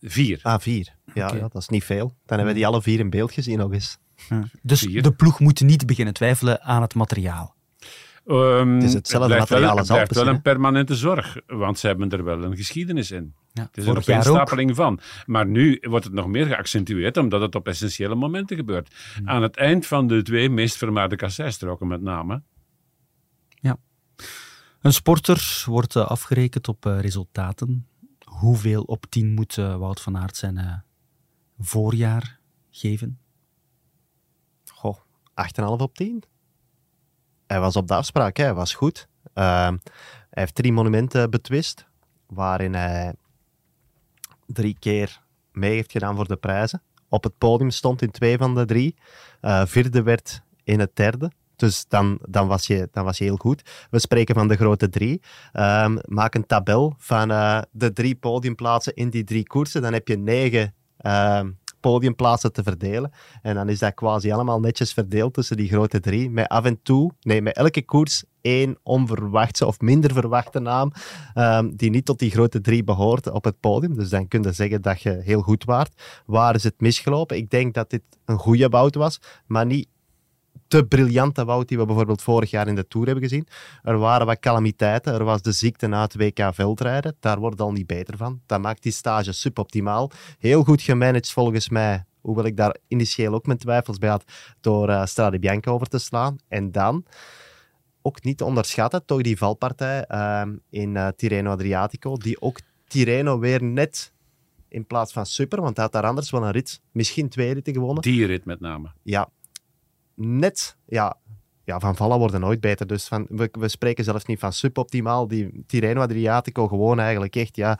Vier. Ah, vier. Ja, dat is niet veel. Dan hebben we die alle vier in beeld gezien nog eens. Ja. Dus Vier. de ploeg moet niet beginnen twijfelen aan het materiaal. Ehm, Het is hetzelfde blijft wel- materiaal als Het blijft wel Alpecin, een permanente zorg, want ze hebben er wel een geschiedenis in. Ja, Het is een opeenstapeling van. Maar nu wordt het nog meer geaccentueerd, omdat het op essentiële momenten gebeurt. Hmm. Aan het eind van de twee meest vermaarde kasseistroken met name. Een sporter wordt eh, afgerekend op eh, resultaten. Hoeveel op 10 moet eh, Wout van Aert zijn eh, voorjaar geven? Goh, 8,5 op 10. Hij was op de afspraak, hij was goed. Ehm, hij heeft drie monumenten betwist, waarin hij drie keer mee heeft gedaan voor de prijzen. Op het podium stond in twee van de drie. Eh, vierde werd in het derde. Dus dan, dan, was je, dan was je heel goed. We spreken van de grote drie. Ehm, maak een tabel van eh, de drie podiumplaatsen in die drie koersen. Dan heb je negen ehm, podiumplaatsen te verdelen. En dan is dat quasi allemaal netjes verdeeld tussen die grote drie. Met af en toe, nee, met elke koers één onverwachte of minder verwachte naam ehm, die niet tot die grote drie behoort op het podium. Dus dan kun je zeggen dat je heel goed waart. Waar is het misgelopen? Ik denk dat dit een goede bout was, maar niet de briljante woud die we bijvoorbeeld vorig jaar in de Tour hebben gezien. Er waren wat calamiteiten. Er was de ziekte na het WK veldrijden. Daar wordt al niet beter van. Dat maakt die stage suboptimaal. Heel goed gemanaged volgens mij hoewel ik daar initieel ook mijn twijfels bij had, door uh, Strade Bianca over te slaan. En dan, ook niet te onderschatten, toch die valpartij uh, in uh, Tirreno Adriatico, die ook Tirreno weer net in plaats van super, want hij had daar anders wel een rit, misschien twee ritten gewonnen. Die rit met name. Ja, net, ja, ja, van vallen worden nooit beter. Dus van, we, we spreken zelfs niet van suboptimaal. Die Tirreno Adriatico gewoon eigenlijk echt ja,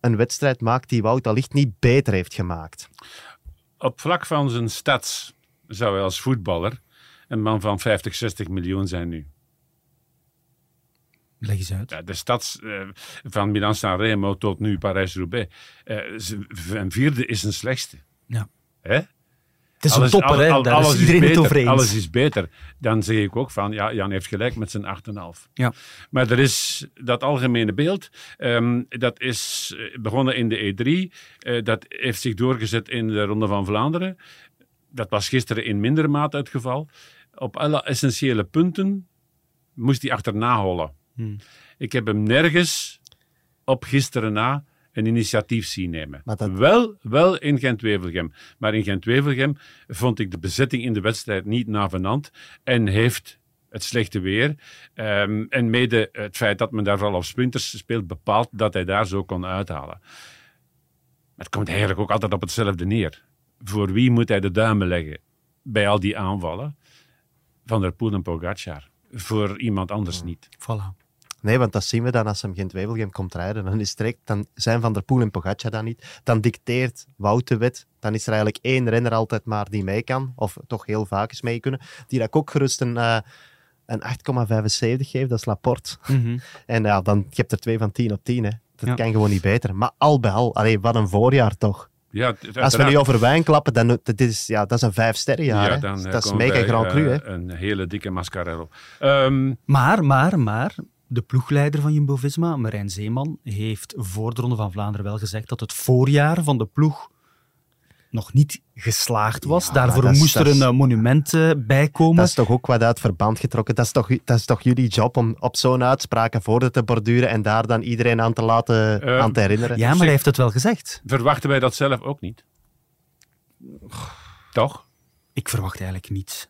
een wedstrijd maakt die Wout allicht niet beter heeft gemaakt. Op vlak van zijn stats zou hij als voetballer een man van 50, 60 miljoen zijn nu. Leg eens uit. Ja, de stads uh, van Milan-San Remo tot nu Parijs-Roubaix. Uh, een vierde is een slechtste. Ja. Hè? Het is alles, een topper, hè? Daar alles is iedereen beter, het over eens. Alles is beter. Dan zeg ik ook van, ja, Jan heeft gelijk met zijn 8,5. Ja. Maar er is dat algemene beeld, um, dat is begonnen in de E3. Uh, dat heeft zich doorgezet in de Ronde van Vlaanderen. Dat was gisteren in mindere mate het geval. Op alle essentiële punten moest hij achterna hollen. Hmm. Ik heb hem nergens op gisteren na een initiatief zien nemen. Dat... Wel, wel in Gent-Wevelgem. Maar in Gent-Wevelgem vond ik de bezetting in de wedstrijd niet navenant en heeft het slechte weer um, en mede het feit dat men daar vooral op sprinters speelt bepaald dat hij daar zo kon uithalen. Het komt eigenlijk ook altijd op hetzelfde neer. Voor wie moet hij de duimen leggen bij al die aanvallen? Van der Poel en Pogacar. Voor iemand anders niet. Voilà. Nee, want dat zien we dan als hem geen Wevelgem komt rijden. Dan, is direct, dan zijn Van der Poel en Pogacar dan niet. Dan dicteert Wout de wet. Dan is er eigenlijk één renner altijd maar die mee kan. Of toch heel vaak eens mee kunnen. Die dat ook gerust een, uh, een 8,75 geeft. Dat is Laporte. Mm -hmm. En ja, dan, je hebt er twee van 10 op 10. Hè. Dat ja. kan gewoon niet beter. Maar al bij al, allee, wat een voorjaar toch. Ja, Als we nu over wijn klappen, dan dat is, ja, dat is een vijf sterrenjaar. Ja, dan, dat is mega Grand Cru. Uh, hè. een hele dikke mascarello. Um, maar, maar, maar, de ploegleider van Jumbo-Visma, Marijn Zeeman, heeft voor de Ronde van Vlaanderen wel gezegd dat het voorjaar van de ploeg nog niet geslaagd was. Ja, Daarvoor moest er een monument uh, bij komen. Dat is toch ook wat uit verband getrokken. Dat is toch, dat is toch jullie job om op zo'n uitspraken voor te borduren en daar dan iedereen aan te laten Uh, aan te herinneren? Ja, maar hij heeft het wel gezegd. Verwachten wij dat zelf ook niet? Toch? Ik verwacht eigenlijk niets.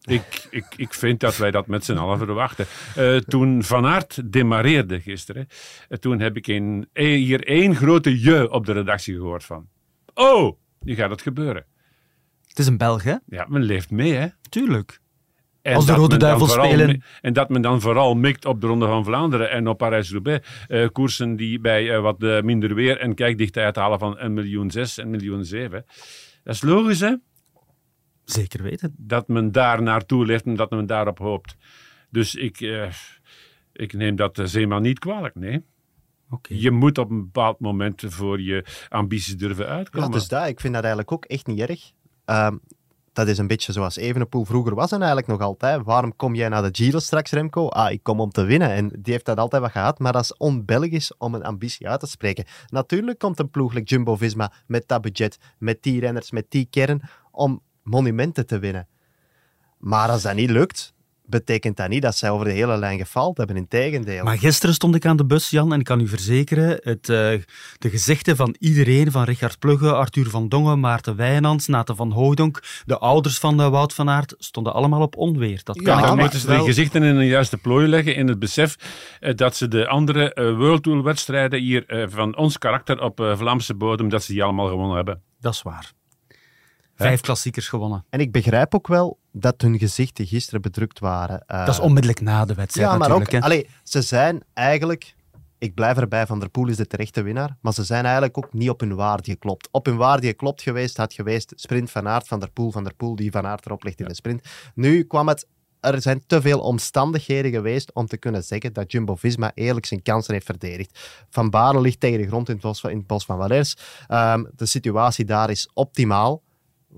Ik, ik, ik vind dat wij dat met z'n allen verwachten. Uh, toen Van Aert demareerde gisteren, uh, toen heb ik in, hier één grote je op de redactie gehoord van. Oh, nu gaat het gebeuren. Het is een Belg, hè? Ja, men leeft mee, hè? Tuurlijk. En Als de Rode vooral spelen. En dat men dan vooral mikt op de Ronde van Vlaanderen en op Parijs-Roubaix. eh, koersen die bij eh, wat eh, minder weer en kijkdichtheid halen van 1 miljoen 6 en miljoen 7. Dat is logisch, hè? Zeker weten. dat men daar naartoe leeft en dat men daarop hoopt. Dus ik, eh, ik neem dat eh, Zeeman niet kwalijk, nee. Oké. Je moet op een bepaald moment voor je ambities durven Ja, uitkomen. dus dat, ik vind dat eigenlijk ook echt niet erg. Ehm, dat is een beetje zoals Evenepoel vroeger was en eigenlijk nog altijd. Waarom kom jij naar de Giro straks, Remco? Ah, ik kom om te winnen. En die heeft dat altijd wat gehad, maar dat is onbelgisch om een ambitie uit te spreken. Natuurlijk komt een ploeg like Jumbo-Visma met dat budget, met die renners, met die kern, om monumenten te winnen. Maar als dat niet lukt, betekent dat niet dat zij over de hele lijn gefaald hebben. Integendeel. Maar gisteren stond ik aan de bus, Jan, en ik kan u verzekeren, het, uh, de gezichten van iedereen, van Richard Plugge, Arthur van Dongen, Maarten Wijnands, Nathan van Hooydonk, de ouders van uh, Wout van Aert, stonden allemaal op onweer. Dat kan Ja, ik dan moeten ze de gezichten in een juiste plooi leggen in het besef eh, dat ze de andere eh, World Tour wedstrijden hier eh, van ons karakter op eh, Vlaamse bodem, dat ze die allemaal gewonnen hebben. Dat is waar. Vijf klassiekers gewonnen. En ik begrijp ook wel dat hun gezichten gisteren bedrukt waren. Uh, Dat is onmiddellijk na de wedstrijd Ja, maar natuurlijk. ook, allee, ze zijn eigenlijk, ik blijf erbij, Van der Poel is de terechte winnaar, maar ze zijn eigenlijk ook niet op hun waarde geklopt. Op hun waarde geklopt geweest had geweest sprint Van Aert, Van der Poel, Van der Poel die Van Aert erop legt in de sprint. Nu kwam het, er zijn te veel omstandigheden geweest om te kunnen zeggen dat Jumbo-Visma eerlijk zijn kansen heeft verdedigd. Van Baarle ligt tegen de grond in het bos van, in het bos van Valers. Um, de situatie daar is optimaal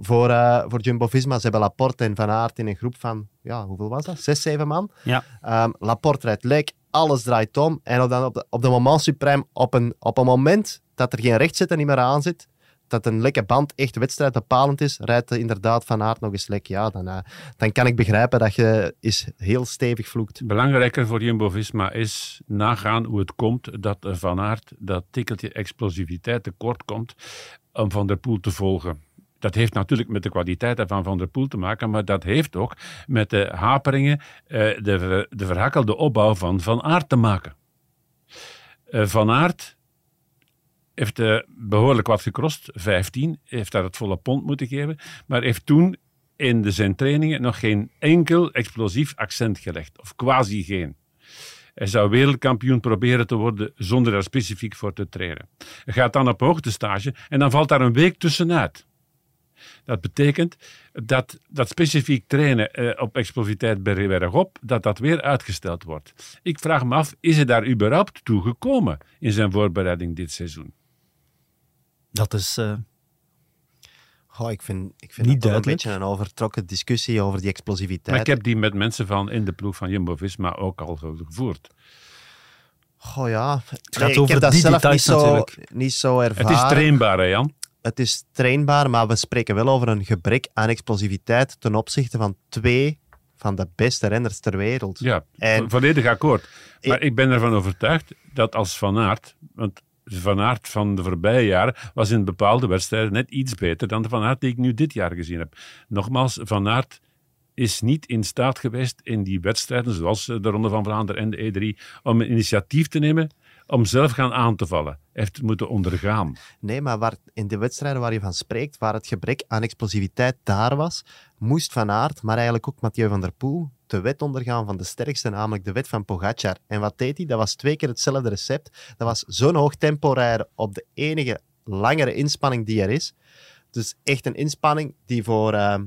voor, uh, voor Jumbo-Visma. Ze hebben Laporte en Van Aert in een groep van, ja, hoeveel was dat? Zes, zeven man. Ja. Um, Laporte rijdt lek, alles draait om. En op, dan op, de, op de moment suprem, op een, op een moment dat er geen rechtzetter niet meer aan zit, dat een lekke band echt wedstrijdbepalend is, rijdt inderdaad Van Aert nog eens lek. Ja, dan, uh, dan kan ik begrijpen dat je is heel stevig vloekt. Belangrijker voor Jumbo-Visma is nagaan hoe het komt dat Van Aert dat tikkeltje explosiviteit tekort komt om Van der Poel te volgen. Dat heeft natuurlijk met de kwaliteiten van Van der Poel te maken, maar dat heeft ook met de haperingen, eh, de, de verhakkelde opbouw van Van Aert te maken. Eh, van Aert heeft uh, behoorlijk wat gekrost, 15, heeft daar het volle pond moeten geven, maar heeft toen in de zijn trainingen nog geen enkel explosief accent gelegd, of quasi geen. Hij zou wereldkampioen proberen te worden zonder daar specifiek voor te trainen. Hij gaat dan op hoogtestage en dan valt daar een week tussenuit. Dat betekent dat dat specifiek trainen eh, op explosiviteit bergop, dat dat weer uitgesteld wordt. Ik vraag me af, is hij daar überhaupt toe gekomen in zijn voorbereiding dit seizoen? Dat is uh, Goh, ik vind, ik vind Niet dat een beetje een overtrokken discussie over die explosiviteit. Maar ik heb die met mensen van in de ploeg van Jumbo-Visma ook al gevoerd. Goh ja, gaat Nee, ik heb dat die zelf niet zo, natuurlijk. niet zo Het ervaren. is trainbaar, hè Jan? Het is trainbaar, maar we spreken wel over een gebrek aan explosiviteit ten opzichte van twee van de beste renners ter wereld. Ja, En- volledig akkoord. Maar Ik- ik ben ervan overtuigd dat als Van Aert, want Van Aert van de voorbije jaren was in bepaalde wedstrijden net iets beter dan de Van Aert die ik nu dit jaar gezien heb. Nogmaals, Van Aert is niet in staat geweest in die wedstrijden, zoals de Ronde van Vlaanderen en de E3, om een initiatief te nemen om zelf gaan aan te vallen. Heeft het moeten ondergaan. Nee, maar waar, in de wedstrijden waar je van spreekt, waar het gebrek aan explosiviteit daar was, moest Van Aert, maar eigenlijk ook Mathieu van der Poel, de wet ondergaan van de sterkste, namelijk de wet van Pogacar. En wat deed hij? Dat was twee keer hetzelfde recept. Dat was zo'n hoog tempo rijden op de enige langere inspanning die er is. Dus echt een inspanning die voor ehm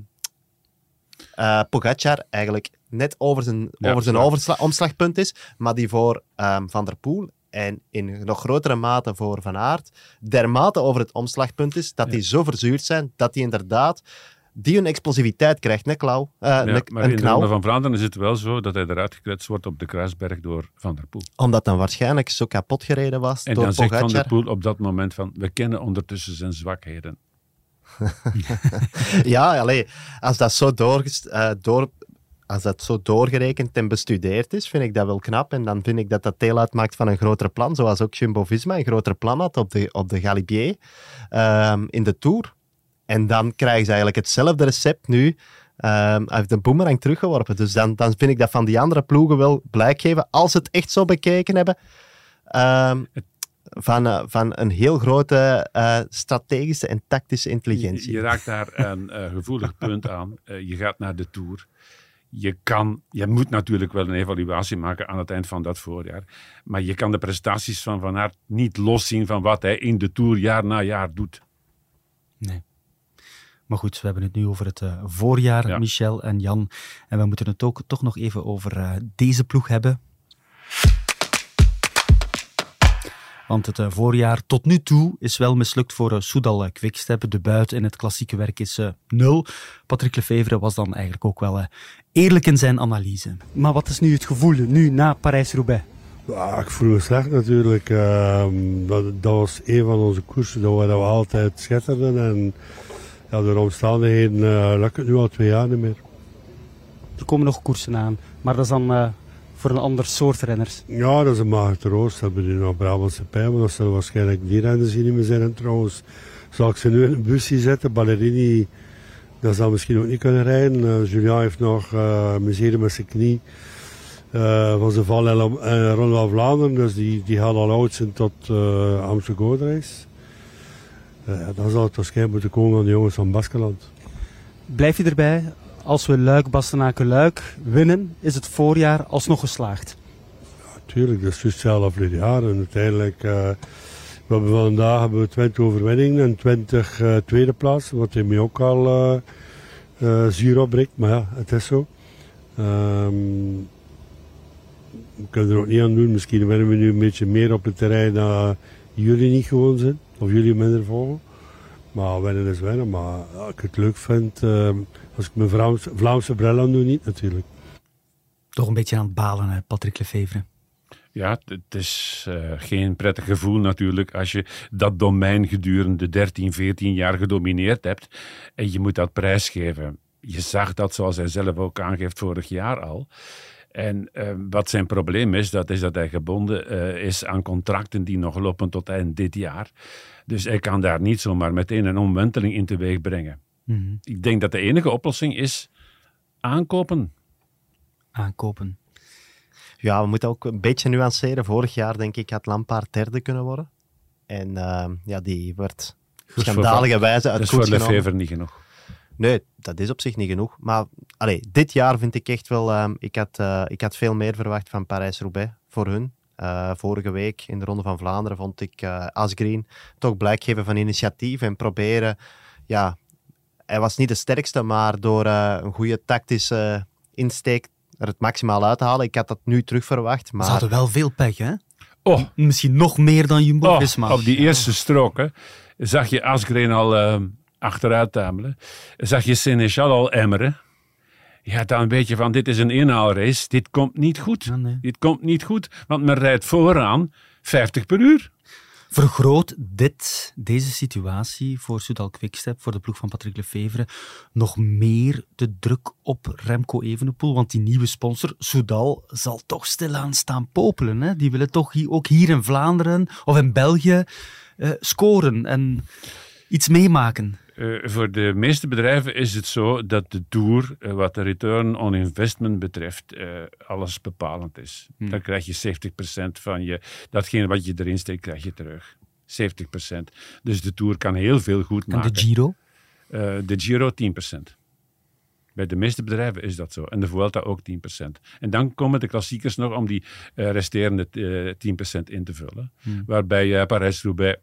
eh, Pogacar eigenlijk net over zijn, Ja, over zijn ja. omslagpunt is, maar die voor ehm, Van der Poel en in nog grotere mate voor Van Aert dermate over het omslagpunt is dat Ja. die zo verzuurd zijn dat die inderdaad die een explosiviteit krijgt, klauw, eh, Ja, maar in de Ronde van Vlaanderen is het wel zo dat hij eruit gekletst wordt op de Kruisberg door Van der Poel. omdat dan waarschijnlijk zo kapot gereden was En door dan zegt Van der Poel op dat moment van, we kennen ondertussen zijn zwakheden. Ja, allee, als dat zo eh, door, als dat zo doorgerekend en bestudeerd is, vind ik dat wel knap. En dan vind ik dat dat deel uitmaakt van een groter plan, zoals ook Jumbo-Visma een groter plan had op de, op de Galibier ehm, in de Tour. En dan krijgen ze eigenlijk hetzelfde recept nu. ehm hij heeft de boemerang teruggeworpen. Dus dan, dan vind ik dat van die andere ploegen wel blijk geven, als ze het echt zo bekeken hebben, ehm, van, eh, van een heel grote eh, strategische en tactische intelligentie. Je, je raakt daar een eh, gevoelig punt aan. Je gaat naar de Tour. Je, kan, je moet natuurlijk wel een evaluatie maken aan het eind van dat voorjaar. Maar je kan de prestaties van Van Aert niet loszien van wat hij in de Tour jaar na jaar doet. Nee. Maar goed, we hebben het nu over het eh, voorjaar, Ja. Michel en Jan. En we moeten het ook toch nog even over eh, deze ploeg hebben. Want het eh, voorjaar tot nu toe is wel mislukt voor uh, Soudal uh, Quickstep. De buit in het klassieke werk is uh, nul. Patrick Lefevre was dan eigenlijk ook wel uh, eerlijk in zijn analyse. Maar wat is nu het gevoel, nu na Parijs-Roubaix? Ja, ik voel me slecht natuurlijk. Uh, dat, dat, was een van onze koersen waar we altijd schetterden. En ja, door omstandigheden uh, lukt het nu al twee jaar niet meer. Er komen nog koersen aan, maar dat is dan uh, voor een ander soort renners. Ja, dat is een mager troost. Dat hebben we nu nog Brabantse pijn, maar dat zullen waarschijnlijk die renners die niet meer zijn. En trouwens, zal ik ze nu in een busje zetten? Ballerini, dat zal misschien ook niet kunnen rijden. Uh, Julian heeft nog uh, miserie met zijn knie. Uh, van zijn val in uh, Ronde Vlaanderen, dus die, die gaat al oud zijn tot uh. Uh, dan zal het waarschijnlijk moeten komen aan de jongens van Baskeland. Blijf je erbij? Als we Luik, Bastenaken, Luik winnen, is het voorjaar alsnog geslaagd? Ja, tuurlijk, dat is hetzelfde vorig jaar. En uiteindelijk, uh, we hebben vandaag hebben we 20 overwinningen en 20 uh, tweede plaats, wat hij mij ook al uh, zuur opbrengt. Maar ja, het is zo. Um, we kunnen er ook niet aan doen. Misschien winnen we nu een beetje meer op het terrein dat jullie niet gewoon zijn. Of jullie minder volgen. Maar winnen is winnen. Maar als ik het leuk vind, uh, als ik mijn Vlaamse, Vlaamse bril aan doe, niet natuurlijk. Toch een beetje aan het balen, hè, Patrick Lefevre. Ja, het is uh, geen prettig gevoel natuurlijk als je dat domein gedurende 13, 14 jaar gedomineerd hebt en je moet dat prijsgeven. Je zag dat, zoals hij zelf ook aangeeft, vorig jaar al. En uh, wat zijn probleem is, dat is dat hij gebonden uh, is aan contracten die nog lopen tot eind dit jaar. Dus hij kan daar niet zomaar meteen een omwenteling in teweeg brengen. Mhm. Ik denk dat de enige oplossing is aankopen. Aankopen. Ja, we moeten ook een beetje nuanceren. Vorig jaar, denk ik, had Lampaard derde kunnen worden. En ehm, ja, die werd schandalige wijze uit Dat is koers voor. Lefevre niet genoeg. Nee, dat is op zich niet genoeg. Maar allee, dit jaar vind ik echt wel... ehm, ik, had, eh, ik had veel meer verwacht van Parijs-Roubaix voor hun. Eh, vorige week in de Ronde van Vlaanderen vond ik eh Asgreen toch blijk geven van initiatief en proberen... Ja, hij was niet de sterkste, maar door eh, een goede tactische insteek er het maximaal uit te halen. Ik had dat nu terug verwacht, Ze maar... hadden wel veel pech, hè? Oh, Misschien nog meer dan oh, Jumbo-Visma. op die eerste strook hè, zag je Asgreen al eh, achteruit tamelen. Zag je Seneschal al emmeren. Ja, dan weet je van, dit is een inhaalrace. Dit komt niet goed. Ja, nee. Dit komt niet goed, want men rijdt vooraan 50 per uur. Vergroot dit, deze situatie voor Soudal Quickstep, voor de ploeg van Patrick Lefevre, nog meer de druk op Remco Evenepoel? Want die nieuwe sponsor, Soudal, zal toch stilaan staan popelen. Hè? Die willen toch hier, ook hier in Vlaanderen of in België eh, scoren en iets meemaken. Eh, voor de meeste bedrijven is het zo dat de Tour, eh, wat de return on investment betreft, eh, alles bepalend is. Hmm. Dan krijg je 70% van je, datgene wat je erin steekt, krijg je terug. 70%. Dus de Tour kan heel veel goed En maken. de Giro? De Giro 10%. Bij de meeste bedrijven is dat zo. En de Vuelta ook 10%. En dan komen de klassiekers nog om die resterende eh 10% in te vullen. Hmm. Waarbij Parijs-Roubaix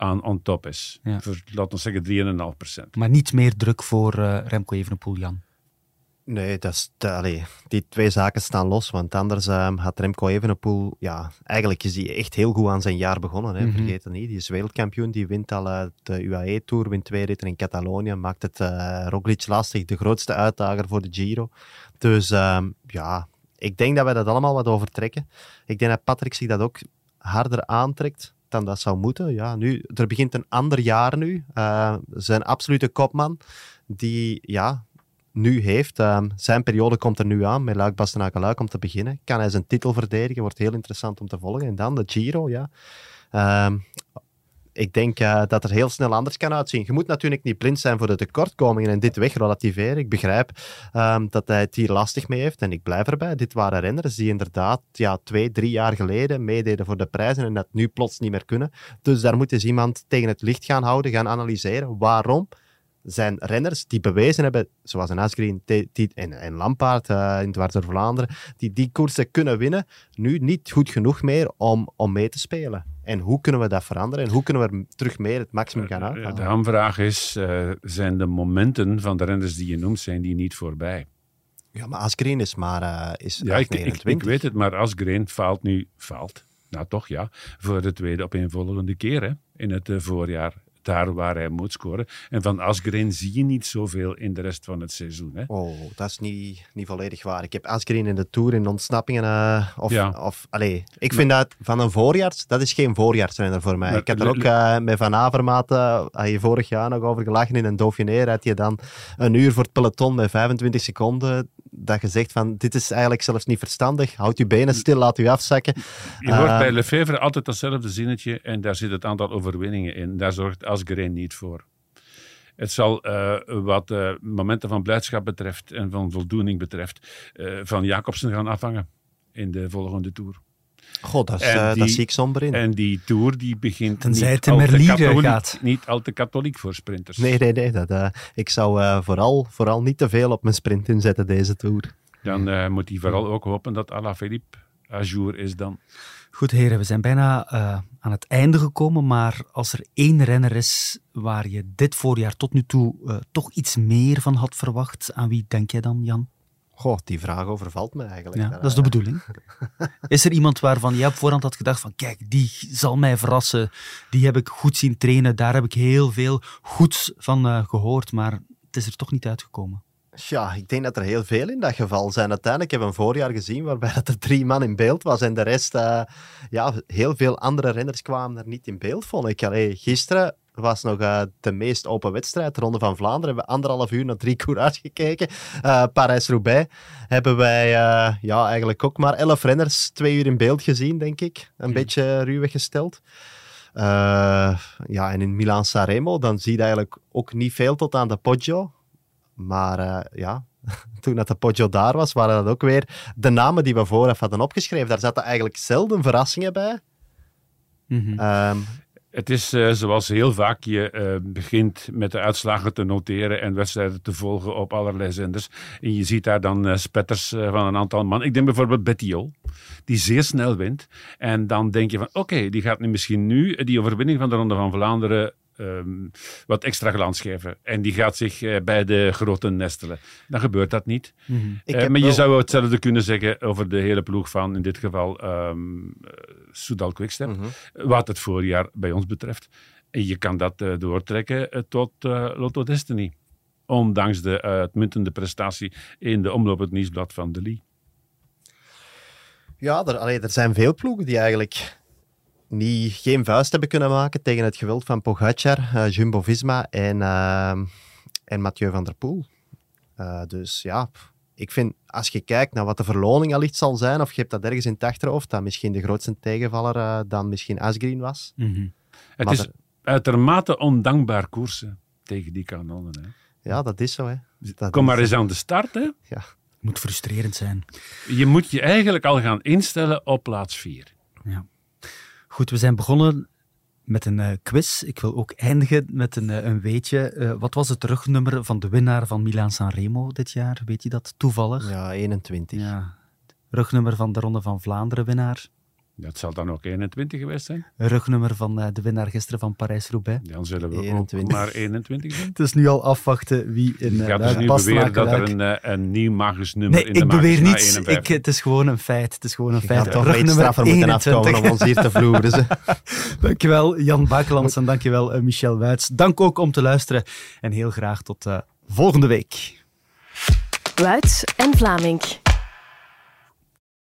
aan on top is. Ja. Voor, laten we zeggen, 3,5%. Maar niet meer druk voor eh, Remco Evenepoel, Jan. Nee, dat is, allee, die twee zaken staan los. Want anders ehm, had Remco Evenepoel... Ja, eigenlijk is hij echt heel goed aan zijn jaar begonnen. Hè. Mhm. Vergeet het niet. Die is wereldkampioen. Die wint al de UAE-tour. Wint twee ritten in Catalonië. Maakt het eh Roglic lastig. De grootste uitdager voor de Giro. Dus ehm, ja, ik denk dat wij dat allemaal wat overtrekken. Ik denk dat Patrick zich dat ook harder aantrekt dan dat zou moeten. Ja, nu, er begint een ander jaar nu. Eh, zijn absolute kopman, die ja, nu heeft. Ehm, zijn periode komt er nu aan, met Luik Bastenaken Luik om te beginnen. Kan hij zijn titel verdedigen, wordt heel interessant om te volgen. En dan de Giro, ja. Ehm, ik denk eh, dat er heel snel anders kan uitzien. Je moet natuurlijk niet blind zijn voor de tekortkomingen en dit wegrelativeren. Ik begrijp ehm, dat hij het hier lastig mee heeft en ik blijf erbij. Dit waren renners die inderdaad ja, twee, drie jaar geleden meededen voor de prijzen en dat nu plots niet meer kunnen. Dus daar moet eens iemand tegen het licht gaan houden, gaan analyseren. Waarom zijn renners die bewezen hebben, zoals een Asgreen en, en Lampaard eh, in door Vlaanderen, die die koersen kunnen winnen, nu niet goed genoeg meer om, om mee te spelen. En hoe kunnen we dat veranderen? En hoe kunnen we er terug meer het maximum gaan Eh, uithalen? De hamvraag is, eh, zijn de momenten van de renners die je noemt, zijn die niet voorbij? Ja, maar Asgreen is maar eh, is Ja, ik, ik, ik 29. weet het, maar Asgreen faalt nu, faalt, nou toch ja, voor de tweede opeenvolgende keer hè, in het eh, voorjaar. Daar waar hij moet scoren. En van Asgreen zie je niet zoveel in de rest van het seizoen. Hè. Oh, dat is niet, niet volledig waar. Ik heb Asgreen in de Tour in ontsnappingen. eh, of, Ja. of, allee, ik vind dat van een voorjaars, dat is geen voorjaarsrenner voor mij. Maar ik heb er ook eh, met Van Avermaat, eh, had je vorig jaar nog over gelachen in een Dauphiné. Had je dan een uur voor het peloton met 25 seconden. Dat je zegt van, dit is eigenlijk zelfs niet verstandig. Houd je benen stil, laat u afzakken. Je hoort Eh, bij Lefevre altijd datzelfde zinnetje en daar zit het aantal overwinningen in. Daar zorgt Asgreen niet voor. Het zal eh, wat eh, momenten van blijdschap betreft en van voldoening betreft van Jacobsen gaan afhangen in de volgende Tour. God, dat, is, eh, die- dat zie ik somber in. En die Tour die begint Tenzij niet het in al, te katholiek, gaat. niet al te katholiek voor sprinters. Nee, nee, nee. Dat, eh, ik zou eh, vooral, vooral niet te veel op mijn sprint inzetten deze Tour. Dan eh, moet hij vooral ook hopen dat Alaphilippe à jour is dan. Goed, heren, we zijn bijna eh, aan het einde gekomen. Maar als er één renner is waar je dit voorjaar tot nu toe toch iets meer van had verwacht, aan wie denk jij dan, Jan? Goh, die vraag overvalt me eigenlijk. Ja, dat is de bedoeling. Is er iemand waarvan jij op voorhand had gedacht van kijk, die zal mij verrassen. Die heb ik goed zien trainen. Daar heb ik heel veel goeds van eh, gehoord. Maar het is er toch niet uitgekomen. Ja, ik denk dat er heel veel in dat geval zijn. Uiteindelijk hebben we een voorjaar gezien waarbij dat er drie man in beeld was en de rest, eh, ja, heel veel andere renners kwamen er niet in beeld, vond ik. Allee, gisteren was nog eh, de meest open wedstrijd, de Ronde van Vlaanderen. Hebben we anderhalf uur naar drie coureurs gekeken. Eh Parijs-Roubaix hebben wij eh, ja, eigenlijk ook maar elf renners twee uur in beeld gezien, denk ik. Een beetje ruwweg gesteld. Uh, ja, en in Milan Sanremo, dan zie je eigenlijk ook niet veel tot aan de Poggio. Maar uh, ja, toen dat de Poggio daar was, waren dat ook weer de namen die we vooraf hadden opgeschreven. Daar zaten eigenlijk zelden verrassingen bij. Mm -hmm. um, het is uh, zoals heel vaak je uh, begint met de uitslagen te noteren en wedstrijden te volgen op allerlei zenders. En je ziet daar dan uh, spetters van een aantal man. Ik denk bijvoorbeeld Bettiol, die zeer snel wint. En dan denk je van oké, die gaat nu misschien nu die overwinning van de Ronde van Vlaanderen Um, wat extra glans geven. En die gaat zich uh, bij de grote nestelen. Dan gebeurt dat niet. Mm -hmm. uh, maar je zou hetzelfde kunnen zeggen over de hele ploeg van, in dit geval, um, uh, Soudal Quickstep. Mm -hmm. Wat het voorjaar bij ons betreft. En je kan dat doortrekken tot Lotto Destiny. Ondanks de uitmuntende prestatie in de omloop het nieuwsblad van de Lee. Ja, er, allee, er zijn veel ploegen die eigenlijk niet, geen vuist hebben kunnen maken tegen het geweld van Pogacar, uh, Jumbo-Visma en, uh, en Mathieu van der Poel. Uh, dus ja, ik vind, als je kijkt naar wat de verloning allicht zal zijn, of je hebt dat ergens in het achterhoofd, dat misschien de grootste tegenvaller dan misschien Asgreen was. Mm -hmm. Het maar is er... uitermate ondankbaar koersen tegen die kanonnen. Hè? Ja, dat is zo. Hè. Dat Kom maar eens aan de start. Hè? Ja. moet frustrerend zijn. Je moet je eigenlijk al gaan instellen op plaats 4. Ja. Goed, we zijn begonnen met een uh, quiz. Ik wil ook eindigen met een, uh, een weetje. Uh, wat was het rugnummer van de winnaar van Milaan Sanremo dit jaar? Weet je dat toevallig? Ja, 21. Ja. Rugnummer van de Ronde van Vlaanderen winnaar? Dat zal dan ook 21 geweest zijn. Rugnummer van uh, de winnaar gisteren van Parijs-Roubaix. Dan zullen we 21. ook maar 21 zijn. Het is nu al afwachten wie in uh, gaat dus nu beweren dat er een, uh, een nieuw magisch nummer nee, in de ik beweer niets. Ik, het is gewoon een feit. Het is gewoon een Je feit. toch rugnummer moeten 21. afkomen om ons hier te vloeren. dankjewel Jan Bakelands en dankjewel uh, Michel Wuits. Dank ook om te luisteren en heel graag tot volgende week. Wuits en Vlaming.